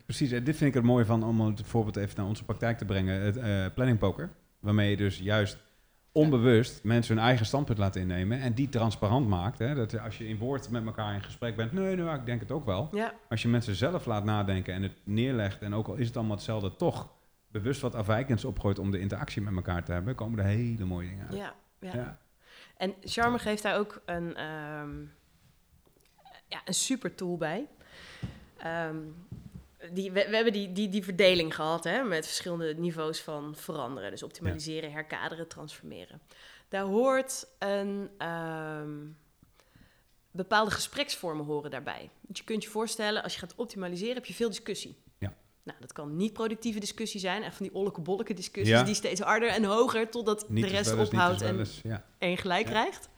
Precies, en dit vind ik het mooie van om het voorbeeld even naar onze praktijk te brengen. Het eh planning poker, waarmee je dus juist onbewust mensen hun eigen standpunt laat innemen en die transparant maakt. Hè? Dat als je in woord met elkaar in gesprek bent, nee, nou, ik denk het ook wel. Ja, Als je mensen zelf laat nadenken en het neerlegt en ook al is het allemaal hetzelfde, toch bewust wat afwijkends opgooit om de interactie met elkaar te hebben, komen er hele mooie dingen uit. ja, ja. Ja. En Charme geeft daar ook een, ehm, ja, een super tool bij. Ehm, die, we, we hebben die, die, die verdeling gehad hè, met verschillende niveaus van veranderen. Dus optimaliseren, herkaderen, transformeren. Daar hoort een ehm, bepaalde gespreksvormen horen daarbij. Want je kunt je voorstellen, als je gaat optimaliseren, heb je veel discussie. Ja. Nou, dat kan niet productieve discussie zijn. Echt van die olleke-bolleke discussies Ja. die steeds harder en hoger totdat Niet de rest eens, ophoudt en ja. één gelijk Ja. krijgt.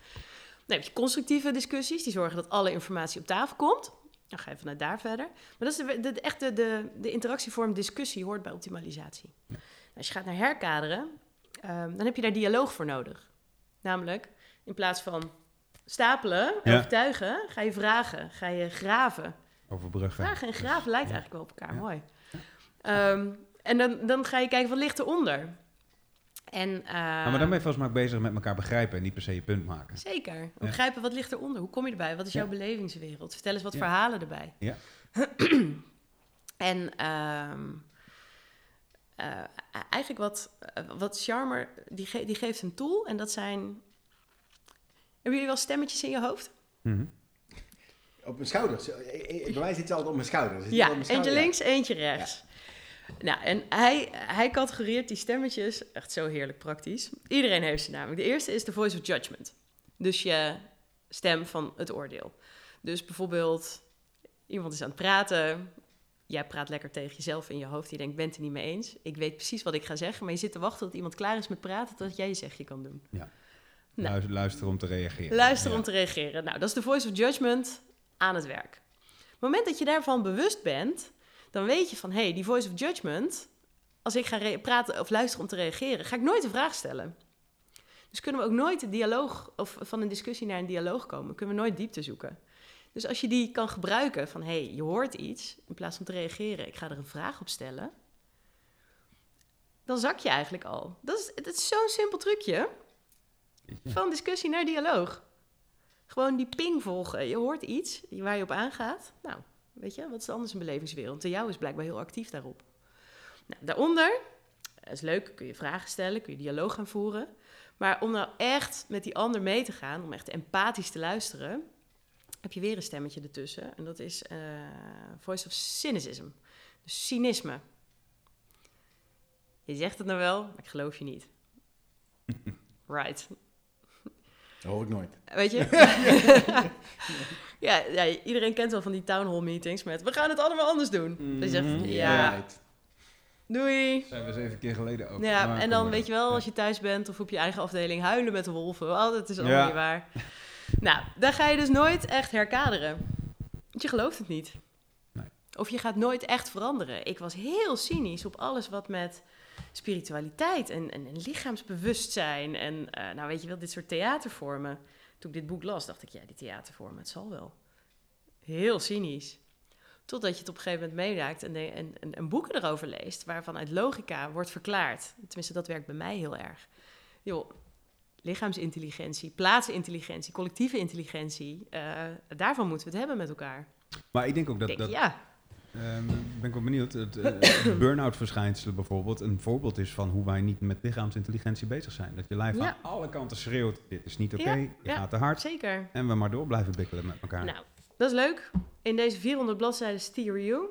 Dan heb je constructieve discussies, die zorgen dat alle informatie op tafel komt. Dan ga je vanuit daar verder. Maar dat is de, de, de- echt de, de, de interactievorm discussie hoort bij optimalisatie. Als je gaat naar herkaderen, ehm, dan heb je daar dialoog voor nodig. Namelijk, in plaats van stapelen, Ja. overtuigen, ga je vragen, ga je graven. Overbruggen. Vragen en graven lijkt Ja. eigenlijk wel op elkaar, Ja. mooi. Ehm, en dan, dan ga je kijken, wat ligt eronder? En, Nou, maar dan ben je volgens mij ook bezig met elkaar begrijpen en niet per se je punt maken. Zeker. Begrijpen, wat ligt eronder? Hoe kom je erbij? Wat is Ja. jouw belevingswereld? Vertel eens wat Ja. verhalen erbij. Ja. en ehm, eh, eigenlijk wat, eh, wat Charmer, die, ge- die geeft een tool en dat zijn... Hebben jullie wel stemmetjes in je hoofd? Mhm. Op mijn schouders. Bij mij zit het altijd op mijn schouders. Ja, op mijn eentje links, eentje rechts. Nou, en hij, hij categoreert die stemmetjes, echt zo heerlijk praktisch. Iedereen heeft ze namelijk. De eerste is de voice of judgment. Dus je stem van het oordeel. Dus bijvoorbeeld, iemand is aan het praten. Jij praat lekker tegen jezelf in je hoofd. Je denkt, bent het er niet mee eens. Ik weet precies wat ik ga zeggen. Maar je zit te wachten tot iemand klaar is met praten... dat jij je zegje kan doen. Nou. Luister, om te reageren. Luister Ja. om te reageren. Nou, dat is de voice of judgment aan het werk. Op het moment dat je daarvan bewust bent, dan weet je van, hé, hey, die voice of judgment, als ik ga praten of luisteren om te reageren, ga ik nooit een vraag stellen. Dus kunnen we ook nooit een dialoog, of van een discussie naar een dialoog komen, kunnen we nooit diepte zoeken. Dus als je die kan gebruiken van, hé, hey, je hoort iets, in plaats van te reageren, ik ga er een vraag op stellen, dan zak je eigenlijk al. Dat is, het is zo'n simpel trucje. Van discussie naar dialoog. Gewoon die ping volgen. Je hoort iets waar je op aangaat. Nou, weet je, wat is anders een belevingswereld? De jou is blijkbaar heel actief daarop. Nou, daaronder, dat is leuk, kun je vragen stellen, kun je dialoog gaan voeren. Maar om nou echt met die ander mee te gaan, om echt empathisch te luisteren, heb je weer een stemmetje ertussen. En dat is eh, voice of cynicism. Dus cynisme. Je zegt het nou wel, maar ik geloof je niet. Right. Dat hoor ik nooit. Weet je? ja, ja, iedereen kent wel van die town hall meetings met... we gaan het allemaal anders doen. Mhm. Dan zegt ja, Right. doei. Zijn we eens even een keer geleden ook. Ja, Maar en dan weet je wel, Ja. als je thuis bent of op je eigen afdeling... huilen met de wolven. Oh, dat is allemaal Ja. niet waar. nou, dan ga je dus nooit echt herkaderen. Want je gelooft het niet. Nee. Of je gaat nooit echt veranderen. Ik was heel cynisch op alles wat met spiritualiteit en, en, en lichaamsbewustzijn... en eh, nou weet je wel, dit soort theatervormen... Toen ik dit boek las, dacht ik, ja, die theatervormen, het zal wel. Heel cynisch. Totdat je het op een gegeven moment meeraakt en, en, en, en boeken erover leest, waarvan uit logica wordt verklaard. Tenminste, dat werkt bij mij heel erg. Joh, lichaamsintelligentie, plaatsintelligentie, collectieve intelligentie, eh, daarvan moeten we het hebben met elkaar. Maar ik denk ook dat, Denk, dat ja, ehm, ben ik wel benieuwd, het eh, burn-out verschijnselen bijvoorbeeld een voorbeeld is van hoe wij niet met lichaamsintelligentie bezig zijn. Dat je lijf Ja. aan alle kanten schreeuwt, dit is niet oké, Ja, je ja. gaat te hard. zeker. En we maar door blijven bikkelen met elkaar. Nou, dat is leuk. In deze 400 bladzijden Steer You.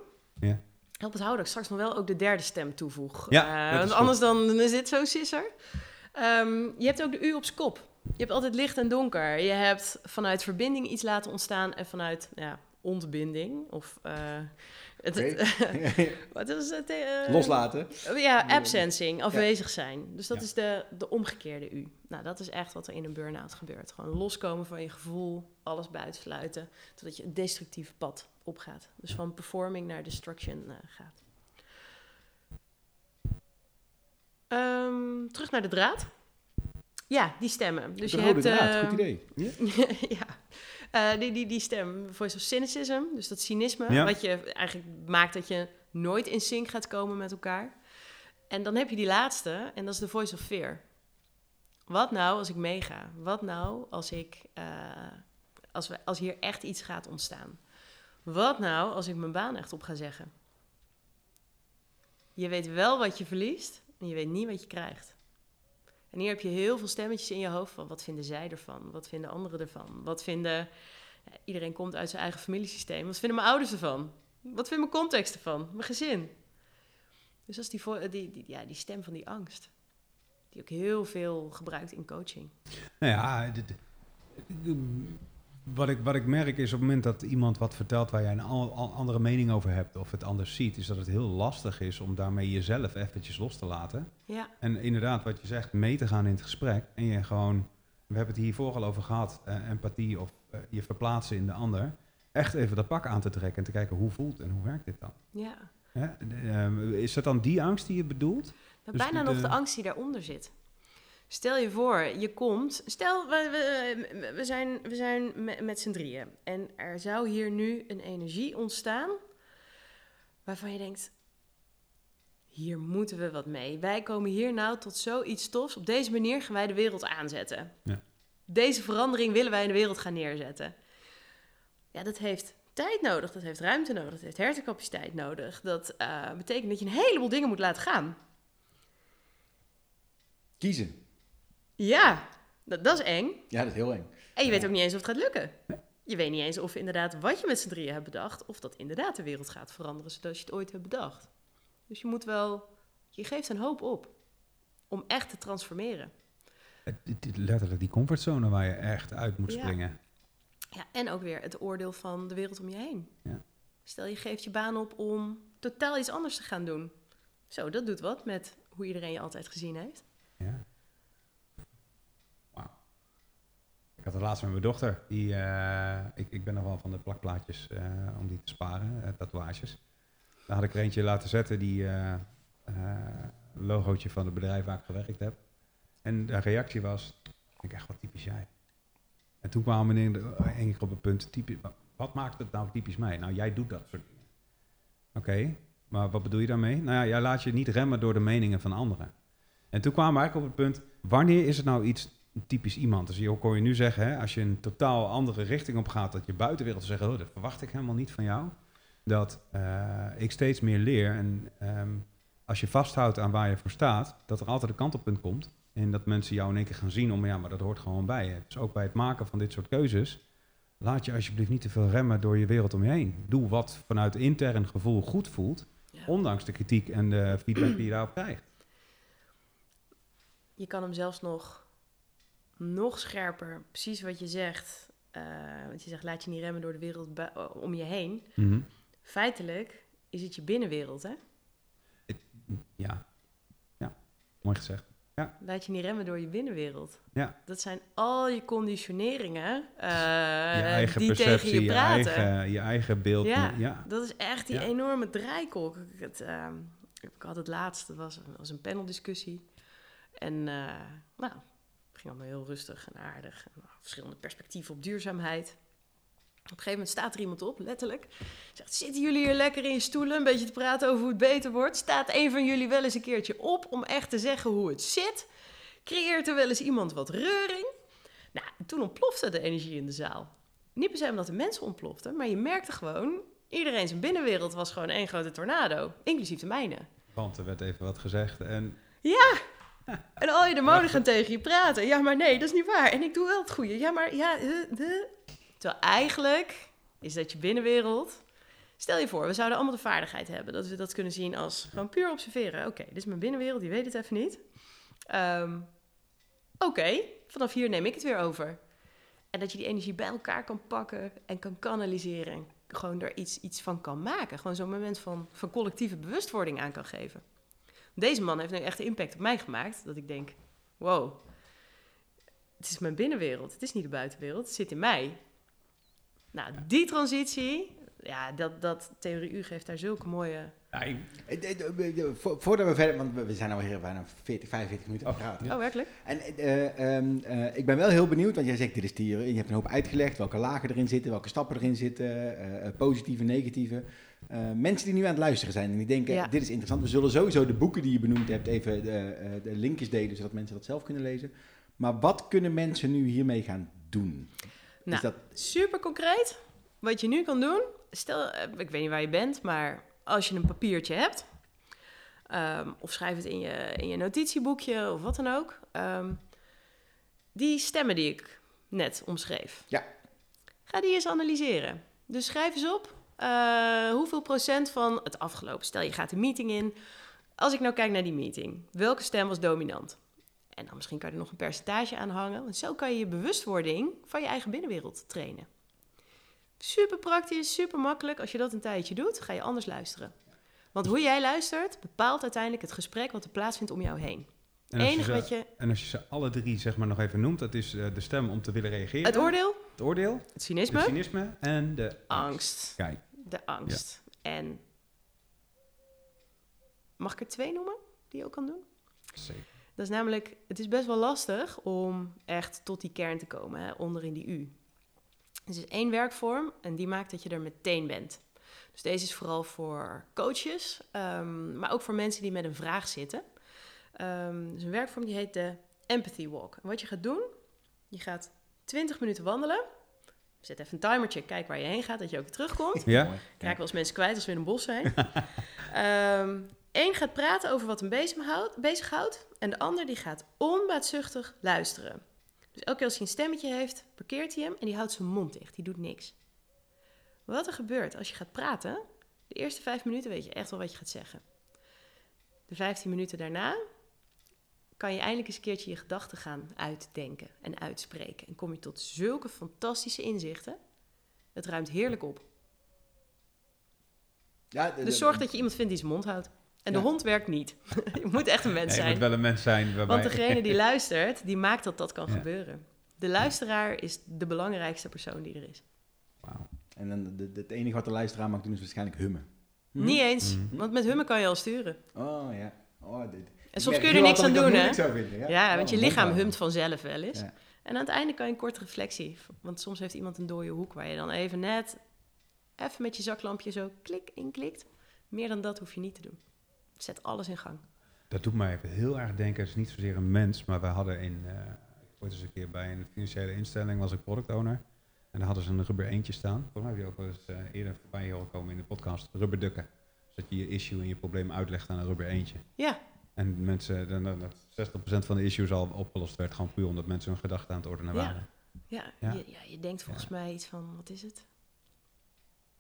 Ja. Help het houden dat ik straks nog wel ook de derde stem toevoeg. Ja, Eh, want anders dan is dit zo'n sisser. Ehm, je hebt ook de U op z'n kop. Je hebt altijd licht en donker. Je hebt vanuit verbinding iets laten ontstaan en vanuit ja, ontbinding. Of eh, wat is het? eh, Loslaten. Ja, absencing, afwezig zijn. Dus dat Ja. is de, de omgekeerde U. Nou, dat is echt wat er in een burn-out gebeurt. Gewoon loskomen van je gevoel, alles buitensluiten, totdat je een destructief pad opgaat. Dus van performing naar destruction eh, gaat. Ehm, terug naar de draad. Ja, die stemmen. Dus de je rode hebt, draad, ehm, goed idee. ja, Eh, die, die, die stem, voice of cynicism, dus dat cynisme, Ja. wat je eigenlijk maakt dat je nooit in sync gaat komen met elkaar. En dan heb je die laatste, en dat is de voice of fear. Wat nou als ik meega? Wat nou als, ik, eh, als, we, als hier echt iets gaat ontstaan? Wat nou als ik mijn baan echt op ga zeggen? Je weet wel wat je verliest en je weet niet wat je krijgt. En hier heb je heel veel stemmetjes in je hoofd van wat vinden zij ervan? Wat vinden anderen ervan? Wat vinden... iedereen komt uit zijn eigen familiesysteem. Wat vinden mijn ouders ervan? Wat vindt mijn context ervan? Mijn gezin? Dus dat is die, die, ja, die stem van die angst. Die ook heel veel gebruikt in coaching. Nou ja, wat, ik, wat ik merk is op het moment dat iemand wat vertelt waar jij een andere mening over hebt of het anders ziet, is dat het heel lastig is om daarmee jezelf eventjes los te laten. Ja, En inderdaad, wat je zegt, mee te gaan in het gesprek. En je gewoon, we hebben het hiervoor al over gehad, eh, empathie of eh, je verplaatsen in de ander. Echt even dat pak aan te trekken en te kijken hoe voelt en hoe werkt dit dan. ja. Eh, is dat dan die angst die je bedoelt? Maar Dus bijna de- nog de angst die daaronder zit. Stel je voor, je komt. Stel, we, we, we zijn, we zijn met, met z'n drieën. En er zou hier nu een energie ontstaan. waarvan je denkt. Hier moeten we wat mee. Wij komen hier nou tot zoiets tofs. Op deze manier gaan wij de wereld aanzetten. Ja. Deze verandering willen wij in de wereld gaan neerzetten. Ja, dat heeft tijd nodig, dat heeft ruimte nodig, dat heeft hersencapaciteit nodig. Dat eh, betekent dat je een heleboel dingen moet laten gaan. Kiezen. Ja, dat, dat is eng. Ja, dat is heel eng. En je weet ook niet eens of het gaat lukken. Je weet niet eens of inderdaad wat je met z'n drieën hebt bedacht, of dat inderdaad de wereld gaat veranderen zoals je het ooit hebt bedacht. Dus je moet wel, je geeft een hoop op om echt te transformeren. Letterlijk die comfortzone waar je echt uit moet Ja. springen. Ja, en ook weer het oordeel van de wereld om je heen. Ja. Stel je geeft je baan op om totaal iets anders te gaan doen. Zo, dat doet wat met hoe iedereen je altijd gezien heeft. Ja. Wauw. Ik had het laatst met mijn dochter. Die, eh, ik, ik ben nog wel van de plakplaatjes eh, om die te sparen, eh, tatoeages. Daar had ik er eentje laten zetten die logootje van het bedrijf waar ik gewerkt heb. En de reactie was, ik echt wat typisch jij. En toen de- één keer op het punt, typisch, wat, wat maakt het nou typisch mij? Nou, jij doet dat soort dingen. Oké, maar wat bedoel je daarmee? Nou ja, jij laat je niet remmen door de meningen van anderen. En toen kwamen we eigenlijk op het punt, wanneer is het nou iets typisch iemand? Dus je kon je nu zeggen, hè, als je een totaal andere richting op gaat, dat je buitenwereld zegt, oh, dat verwacht ik helemaal niet van jou. Dat eh, ik steeds meer leer en ehm, als je vasthoudt aan waar je voor staat, dat er altijd een kantelpunt komt. En dat mensen jou in één keer gaan zien om, ja, maar dat hoort gewoon bij je. Dus ook bij het maken van dit soort keuzes, laat je alsjeblieft niet te veel remmen door je wereld om je heen. Doe wat vanuit intern gevoel goed voelt, Ja. ondanks de kritiek en de feedback die je daarop krijgt. Je kan hem zelfs nog, nog scherper, precies wat je zegt. eh, want je zegt, laat je niet remmen door de wereld eh, om je heen. Mhm. Feitelijk is het je binnenwereld, hè? Ja. Ja, mooi gezegd. Laat je niet remmen door je binnenwereld. Ja. Dat zijn al je conditioneringen eh, je eigen die perceptie, tegen je je praten. eigen, je eigen beeld. Ja. ja. Dat is echt die Ja. enorme draaikolk. Ik, het, ehm, ik had het laatst, dat was, was een paneldiscussie. En uh, nou, allemaal heel rustig en aardig. En, verschillende perspectieven op duurzaamheid. Op een gegeven moment staat er iemand op, letterlijk. Zegt, zitten jullie hier lekker in je stoelen een beetje te praten over hoe het beter wordt? Staat een van jullie wel eens een keertje op om echt te zeggen hoe het zit? Creëert er wel eens iemand wat reuring? Nou, toen ontplofte de energie in de zaal. Niet per se omdat de mensen ontploften, maar je merkte gewoon... iedereen zijn binnenwereld was gewoon één grote tornado, inclusief de mijne. Want er werd even wat gezegd en... Ja! En al je demonen gaan tegen je praten. Ja, maar nee, dat is niet waar. En ik doe wel het goede. Ja, maar ja... de, de. Terwijl eigenlijk is dat je binnenwereld... Stel je voor, we zouden allemaal de vaardigheid hebben... dat we dat kunnen zien als gewoon puur observeren. Oké, dit is mijn binnenwereld, die weet het even niet. Ehm, Oké, vanaf hier neem ik het weer over. En dat je die energie bij elkaar kan pakken en kan kanaliseren. En gewoon er iets, iets van kan maken. Gewoon zo'n moment van, van collectieve bewustwording aan kan geven. Deze man heeft nu echt een impact op mij gemaakt. Dat ik denk, wow, het is mijn binnenwereld. Het is niet de buitenwereld, het zit in mij. Nou, die transitie, ja, dat, dat Theorie U geeft daar zulke mooie... Ja, ik- Eh, vo- Voordat we verder, want we- zijn alweer bijna 40, 45 minuten praten. Oh, werkelijk? En eh, ehm, eh, ik ben wel heel benieuwd, want jij zegt dit is die, je hebt een hoop uitgelegd welke lagen erin zitten, welke stappen erin zitten, eh, positieve, negatieve. Eh, mensen die nu aan het luisteren zijn en die denken, Ja. dit is interessant. We zullen sowieso de boeken die je benoemd hebt even de, eh, de linkjes delen, zodat mensen dat zelf kunnen lezen. Maar wat kunnen mensen nu hiermee gaan doen? Nou, is dat, super concreet. Wat je nu kan doen, stel, eh, ik weet niet waar je bent, maar als je een papiertje hebt, ehm, of schrijf het in je, in je notitieboekje of wat dan ook, ehm, die stemmen die ik net omschreef. Ja. Ga die eens analyseren. Dus schrijf eens op eh, hoeveel procent van het afgelopen. Stel je gaat een meeting in. Als ik nou kijk naar die meeting, welke stem was dominant? En dan misschien kan je er nog een percentage aan hangen. Want zo kan je je bewustwording van je eigen binnenwereld trainen. Super praktisch, super makkelijk. Als je dat een tijdje doet, ga je anders luisteren. Want hoe jij luistert, bepaalt uiteindelijk het gesprek wat er plaatsvindt om jou heen. En als, je enige ze, wat je... en als je ze alle drie zeg maar nog even noemt, dat is eh, de stem om te willen reageren. Het oordeel, Het oordeel, het cynisme, het cynisme en de angst. Kijk, De angst. En mag ik er twee noemen die je ook kan doen? zeker. Dat is namelijk, het is best wel lastig om echt tot die kern te komen, hè, onder in die U. Er is één werkvorm en die maakt dat je er meteen bent. Dus deze is vooral voor coaches, ehm, maar ook voor mensen die met een vraag zitten. Ehm dus een werkvorm die heet de Empathy Walk. En wat je gaat doen, je gaat 20 minuten wandelen. Zet even een timertje, kijk waar je heen gaat, dat je ook weer terugkomt. Ja? Raak wel eens mensen kwijt als we in een bos zijn. Eén gaat praten over wat hem bezighoudt, bezighoudt. En de ander die gaat onbaatzuchtig luisteren. Dus elke keer als hij een stemmetje heeft, parkeert hij hem en die houdt zijn mond dicht. Die doet niks. Wat er gebeurt als je gaat praten, de eerste vijf minuten weet je echt wel wat je gaat zeggen. De vijftien minuten daarna kan je eindelijk eens een keertje je gedachten gaan uitdenken en uitspreken. En kom je tot zulke fantastische inzichten. Het ruimt heerlijk op. Ja, de- Dus zorg dat je iemand vindt die zijn mond houdt. En de hond werkt niet. je moet echt een mens Nee, je zijn. moet wel een mens zijn waarbij... Want degene die luistert, die maakt dat dat kan Ja. gebeuren. De luisteraar is de belangrijkste persoon die er is. Wauw. En dan de, de- het enige wat de luisteraar mag doen is waarschijnlijk hummen. Niet eens, Mhm. want met hummen kan je al sturen. Oh ja. Oh, dit. En soms kun je er niks aan doen, hè? Ja, Ja, want je lichaam humt vanzelf wel eens. Ja. En aan het einde kan je een korte reflectie. Want soms heeft iemand een dode hoek waar je dan even net... even met je zaklampje zo klik inklikt. Meer dan dat hoef je niet te doen. Zet alles in gang. Dat doet mij even heel erg denken, het is niet zozeer een mens, maar we hadden in, eh ik ooit eens een keer bij een financiële instelling, was ik product owner. En daar hadden ze een rubber eentje staan. Volgens mij heb je ook wel eens eh, eerder voorbij horen komen in de podcast, rubber dukken. Dus dat je je issue en je probleem uitlegt aan een rubber eentje. Ja, En mensen, dan, dan, dat 60% van de issues al opgelost werd, gewoon puur omdat mensen hun gedachten aan het ordenen Ja. waren. ja, Ja. Je, ja je denkt volgens mij iets van, wat is het?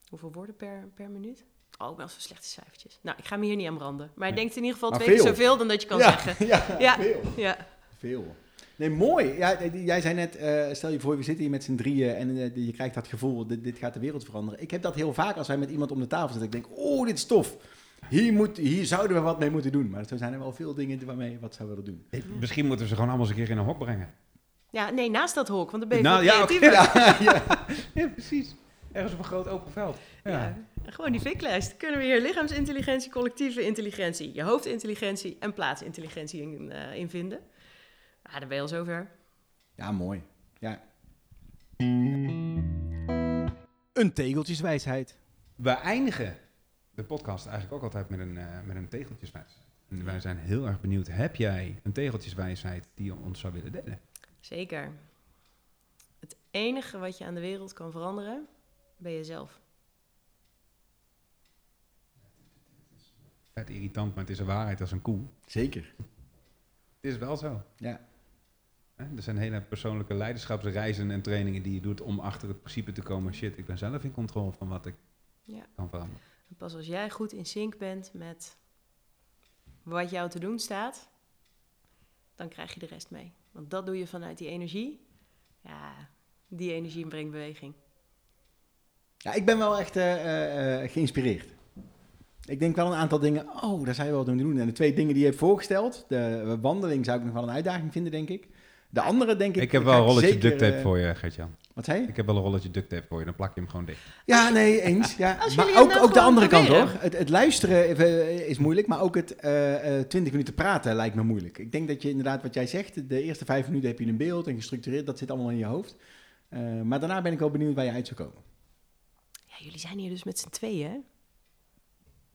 Hoeveel woorden per, per minuut? Oh, ik ben al zo slechte cijfertjes. Nou, ik ga me hier niet aan branden. Maar je denkt in ieder geval Maar twee keer veel. zoveel dan dat je kan ja, zeggen. Ja, Ja. veel. Ja, Veel. Nee, mooi. Ja, jij zei net, eh, stel je voor, we zitten hier met z'n drieën en eh, je krijgt dat gevoel, dit, dit gaat de wereld veranderen. Ik heb dat heel vaak als wij met iemand om de tafel zitten. Ik denk, oh, dit is tof. Hier, moet, hier zouden we wat mee moeten doen. Maar zo zijn er wel veel dingen waarmee je wat zou willen doen. Misschien moeten we ze gewoon allemaal eens een keer in een hok brengen. ja, nee, naast dat hok, want dan ben je Nou, ja. Ja, precies. Ergens op een groot open veld. Ja. Gewoon die viklijst. Kunnen we hier lichaamsintelligentie, collectieve intelligentie, je hoofdintelligentie en plaatsintelligentie in, eh, in vinden. Ah, dan ben je al zover. Ja, mooi. Ja. Een tegeltjeswijsheid. We eindigen de podcast eigenlijk ook altijd met een, eh, met een tegeltjeswijsheid. En wij zijn heel erg benieuwd, heb jij een tegeltjeswijsheid die je ons zou willen delen? Zeker. Het enige wat je aan de wereld kan veranderen, ben jezelf. Vet irritant, maar het is een waarheid als een koe. Zeker. Het is wel zo. Ja. Hè? Er zijn hele persoonlijke leiderschapsreizen en trainingen die je doet om achter het principe te komen. Shit, ik ben zelf in controle van wat ik Ja. kan veranderen. Pas als jij goed in sync bent met wat jou te doen staat, dan krijg je de rest mee. Want dat doe je vanuit die energie. Ja, die energie brengt beweging. Ja, ik ben wel echt eh, eh, eh, geïnspireerd. Ik denk wel een aantal dingen, oh, daar zou je wel doen. En de twee dingen die je hebt voorgesteld, de wandeling zou ik nog wel een uitdaging vinden, denk ik. De andere denk ik... Ik heb wel een rolletje zeker, duct tape eh, voor je, Gert-Jan. Wat zei je? Ik heb wel een rolletje duct tape voor je, dan plak je hem gewoon dicht. Ja, nee, eens. Ja. Maar ook, nou ook de andere kant hoor. Het, het luisteren eh, is moeilijk, maar ook het eh, eh, 20 minuten praten lijkt me moeilijk. Ik denk dat je inderdaad, wat jij zegt, de eerste vijf minuten heb je een beeld en gestructureerd, dat zit allemaal in je hoofd. Eh, maar daarna ben ik wel benieuwd waar je uit zou komen. Ja, jullie zijn hier dus met z'n tweeën, hè?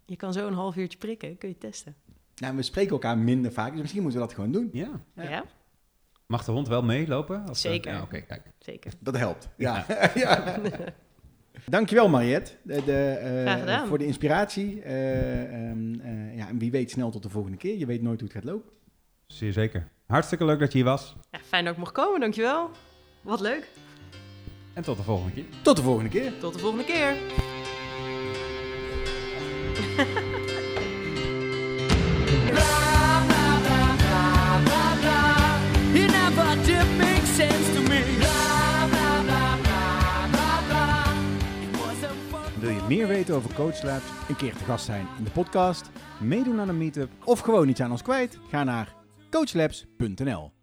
Je kan zo een half uurtje prikken, kun je testen. Nou, we spreken elkaar minder vaak, dus misschien moeten we dat gewoon doen. Ja. Ja. Ja, Mag de hond wel meelopen? Als, eh, Zeker. Ja, Oké, kijk. zeker. Dat helpt. Ja. ja. Dankjewel Mariette de, de, eh, voor de inspiratie. Eh, ehm, eh, ja, en wie weet snel tot de volgende keer. Je weet nooit hoe het gaat lopen. Zeer zeker. Hartstikke leuk dat je hier was. Ja, fijn dat ik mocht komen, dankjewel. Wat leuk. En tot de volgende keer. Tot de volgende keer. Tot de volgende keer. Meer weten over Coach Labs, Een keer te gast zijn in de podcast meedoen aan een meetup of gewoon iets aan ons kwijt? Ga naar coachlabs.nl.